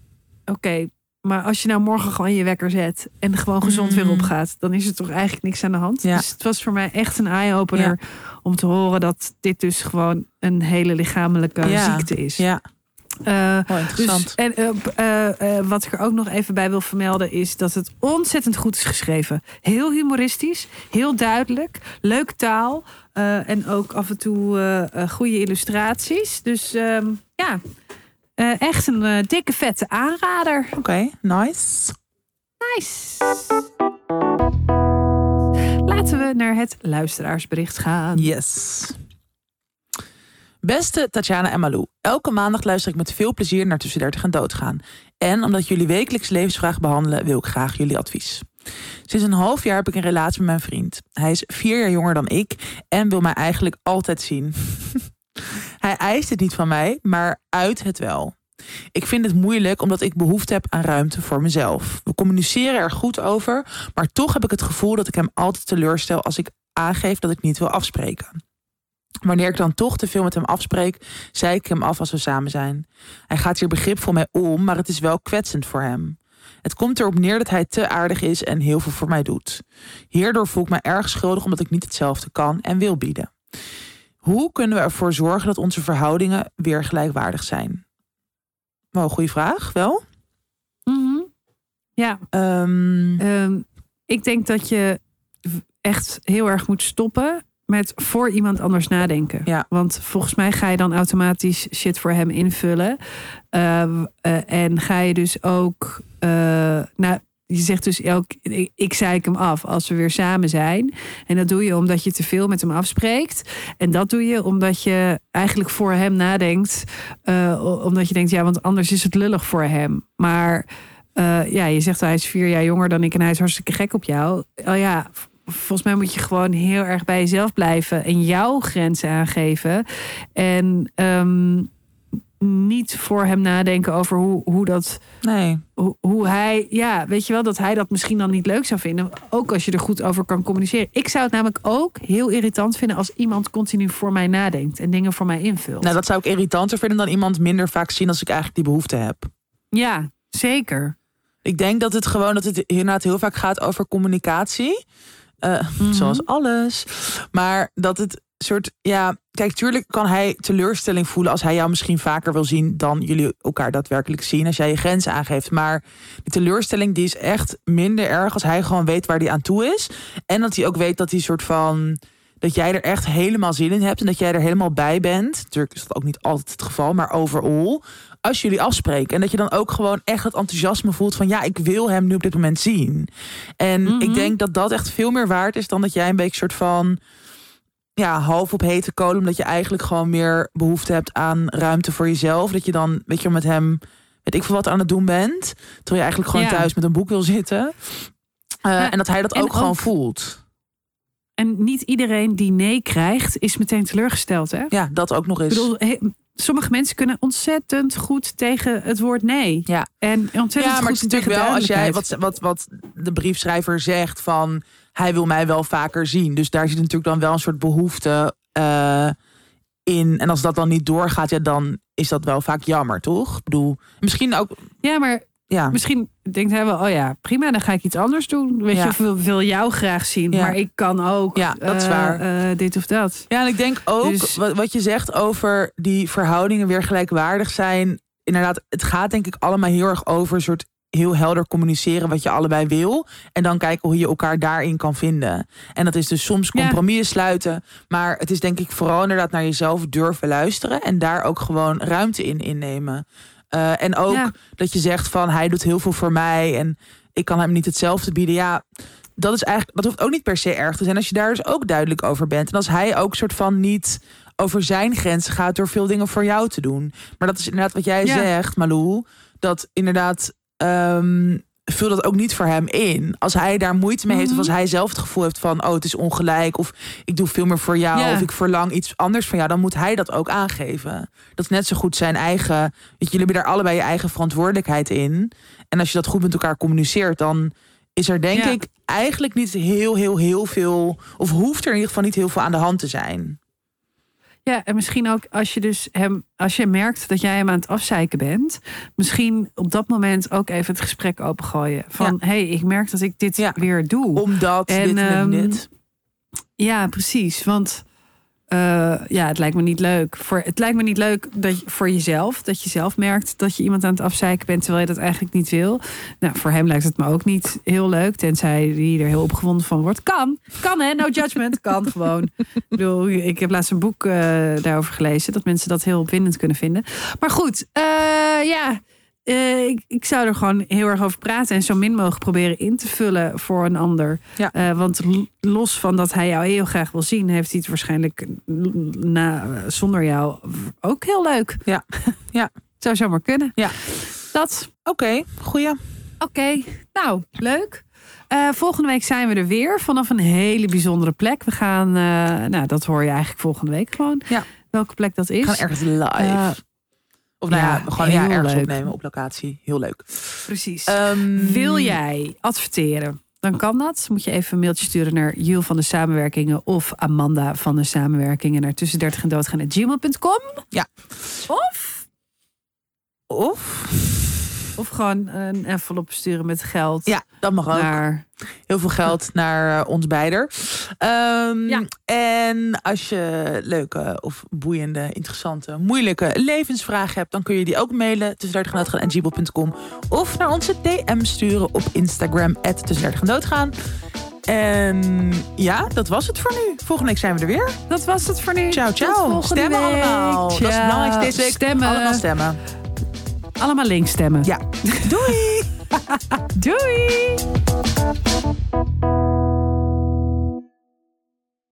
oké, maar als je nou morgen gewoon je wekker zet en gewoon gezond weer Mm. opgaat, dan is er toch eigenlijk niks aan de hand. Ja. Dus het was voor mij echt een eye-opener om te horen dat dit dus gewoon een hele lichamelijke Ja. ziekte is. Ja, oh, interessant. dus, en eh, eh, wat ik er ook nog even bij wil vermelden is dat het ontzettend goed is geschreven. Heel humoristisch, heel duidelijk, leuk taal en ook af en toe goede illustraties. Dus ehm, ja, eh, echt een eh, dikke vette aanrader. Oké, nice. Nice. Laten we naar het luisteraarsbericht gaan. Yes. Beste Tatjana en Malou, elke maandag luister ik met veel plezier naar Tussen 30 en Doodgaan. En omdat jullie wekelijks levensvragen behandelen, wil ik graag jullie advies. Sinds een half jaar heb ik een relatie met mijn vriend. Hij is vier jaar jonger dan ik en wil mij eigenlijk altijd zien. Hij eist het niet van mij, maar uit het wel. Ik vind het moeilijk omdat ik behoefte heb aan ruimte voor mezelf. We communiceren er goed over, maar toch heb ik het gevoel dat ik hem altijd teleurstel als ik aangeef dat ik niet wil afspreken. Wanneer ik dan toch te veel met hem afspreek, zei ik hem af als we samen zijn. Hij gaat hier begripvol mee om, maar het is wel kwetsend voor hem. Het komt erop neer dat hij te aardig is en heel veel voor mij doet. Hierdoor voel ik me erg schuldig omdat ik niet hetzelfde kan en wil bieden. Hoe kunnen we ervoor zorgen dat onze verhoudingen weer gelijkwaardig zijn? Wel, goede vraag, wel. Mhm. Ja, Ehm, Ehm, ik denk dat je echt heel erg moet stoppen met voor iemand anders nadenken. Ja. Want volgens mij ga je dan automatisch shit voor hem invullen. Ehm, eh, en ga je dus ook. nou, je zegt dus elk. Ik, zei ik hem af als we weer samen zijn. En dat doe je omdat je te veel met hem afspreekt. En dat doe je omdat je eigenlijk voor hem nadenkt. eh, omdat je denkt, ja, want anders is het lullig voor hem. Maar eh, ja, je zegt hij is vier jaar jonger dan ik en hij is hartstikke gek op jou. Oh ja, volgens mij moet je gewoon heel erg bij jezelf blijven en jouw grenzen aangeven. En ehm, niet voor hem nadenken over hoe, hoe dat. nee. Hoe, hoe hij, ja, weet je wel, dat hij dat misschien dan niet leuk zou vinden. Ook als je er goed over kan communiceren. Ik zou het namelijk ook heel irritant vinden als iemand continu voor mij nadenkt en dingen voor mij invult. Nou, dat zou ik irritanter vinden dan iemand minder vaak zien als ik eigenlijk die behoefte heb. Ja, zeker. Ik denk dat het gewoon dat het inderdaad heel vaak gaat over communicatie. Eh, Mhm. Zoals alles. Maar dat het soort. Ja, kijk, tuurlijk kan hij teleurstelling voelen als hij jou misschien vaker wil zien dan jullie elkaar daadwerkelijk zien. Als jij je grenzen aangeeft. Maar die teleurstelling die is echt minder erg als hij gewoon weet waar hij aan toe is. En dat hij ook weet dat hij soort van. Dat jij er echt helemaal zin in hebt en dat jij er helemaal bij bent. Natuurlijk is dat ook niet altijd het geval, maar overal. Als jullie afspreken. En dat je dan ook gewoon echt het enthousiasme voelt van ja, ik wil hem nu op dit moment zien. En Mhm. ik denk dat dat echt veel meer waard is dan dat jij een beetje soort van ja, half op hete kolen. Omdat je eigenlijk gewoon meer behoefte hebt aan ruimte voor jezelf. Dat je dan, weet je, met hem, weet ik veel wat aan het doen bent. Terwijl je eigenlijk gewoon Ja. thuis met een boek wil zitten. Eh, Ja, en dat hij dat ook gewoon voelt. En niet iedereen die nee krijgt, is meteen teleurgesteld. Hè? Ja, dat ook nog Ik eens. bedoel, he- sommige mensen kunnen ontzettend goed tegen het woord nee. Ja. En ontzettend Ja, maar goed het is natuurlijk wel als jij wat, wat, wat de briefschrijver zegt van hij wil mij wel vaker zien. Dus daar zit natuurlijk dan wel een soort behoefte eh, in. En als dat dan niet doorgaat, ja, dan is dat wel vaak jammer, toch? Ik bedoel, misschien ook. Ja, maar Ja, misschien denkt hij wel, oh ja, prima, dan ga ik iets anders doen. Weet Ja. je, of wil, wil jou graag zien, Ja. maar ik kan ook Ja, dat is eh, waar. eh, dit of dat. ja en ik denk ook Dus- wat, wat je zegt over die verhoudingen weer gelijkwaardig zijn. Inderdaad, het gaat denk ik allemaal heel erg over een soort heel helder communiceren wat je allebei wil. En dan kijken hoe je elkaar daarin kan vinden. En dat is dus soms Ja. compromissen sluiten. Maar het is denk ik vooral inderdaad naar jezelf durven luisteren. En daar ook gewoon ruimte in innemen. Eh, en ook Ja. dat je zegt van hij doet heel veel voor mij. En ik kan hem niet hetzelfde bieden. Ja, dat is eigenlijk, dat hoeft ook niet per se erg te zijn. Als je daar dus ook duidelijk over bent. En als hij ook soort van niet over zijn grenzen gaat door veel dingen voor jou te doen. Maar dat is inderdaad wat jij Ja. zegt, Malou. Dat inderdaad. Ehm, vul dat ook niet voor hem in. Als hij daar moeite mee heeft, Mhm. of als hij zelf het gevoel heeft van: oh, het is ongelijk, of ik doe veel meer voor jou, of ik verlang iets anders van jou, dan moet hij dat ook aangeven. Dat is net zo goed zijn eigen. Weet je, jullie hebben daar allebei je eigen verantwoordelijkheid in. En als je dat goed met elkaar communiceert, dan is er denk ik eigenlijk niet heel, heel, heel veel, of hoeft er in ieder geval niet heel veel aan de hand te zijn. Ja, en misschien ook als je dus hem, als je merkt dat jij hem aan het afzeiken bent, misschien op dat moment ook even het gesprek opengooien. Van hé, hey, ik merk dat ik dit weer doe. Omdat En, dit en ehm, dit. Ja, precies. Want eh, ja, het lijkt me niet leuk. Voor, het lijkt me niet leuk dat voor jezelf. Dat je zelf merkt dat je iemand aan het afzeiken bent terwijl je dat eigenlijk niet wil. Nou, voor hem lijkt het me ook niet heel leuk. Tenzij hij er heel opgewonden van wordt. Kan. Kan hè, no judgment. Kan gewoon. Ik bedoel, ik heb laatst een boek eh, daarover gelezen. Dat mensen dat heel opwindend kunnen vinden. Maar goed, eh, ja. Eh, ik, ik zou er gewoon heel erg over praten en zo min mogelijk proberen in te vullen voor een ander. Ja. Eh, want los van dat hij jou heel graag wil zien, heeft hij het waarschijnlijk na, zonder jou ook heel leuk. Ja. Ja. zou zomaar kunnen. Ja. Dat. Oké, goeie. Oké, nou, leuk. Eh, volgende week zijn we er weer vanaf een hele bijzondere plek. We gaan, nou, dat hoor je eigenlijk volgende week gewoon. Ja. Welke plek dat is. We gaan ergens live. Of nou ja, ja, gewoon ja, ergens leuk. opnemen op locatie. Heel leuk. precies. Ehm, Wil jij adverteren dan kan dat. Moet je even een mailtje sturen naar Jules van de Samenwerkingen of Amanda van de Samenwerkingen naar tussen 30 en doodgaan gmail.com. Ja. Of, Of? Of gewoon een envelop sturen met geld. Ja, dat mag ook. Naar, Heel veel geld naar eh, ons beider. Ja. En als je leuke of boeiende, interessante, moeilijke levensvragen hebt, dan kun je die ook mailen tussen 30 en gmail.com of naar onze DM sturen op Instagram tussen 30 en ja, dat was het voor nu. Volgende week zijn we er weer. dat was het voor nu. Ciao, Tot ciao. volgende Stemmen week. allemaal. Dat is het Ciao. belangrijkste deze week. Stemmen. Allemaal stemmen. Allemaal links stemmen. Ja. Doei! Doei!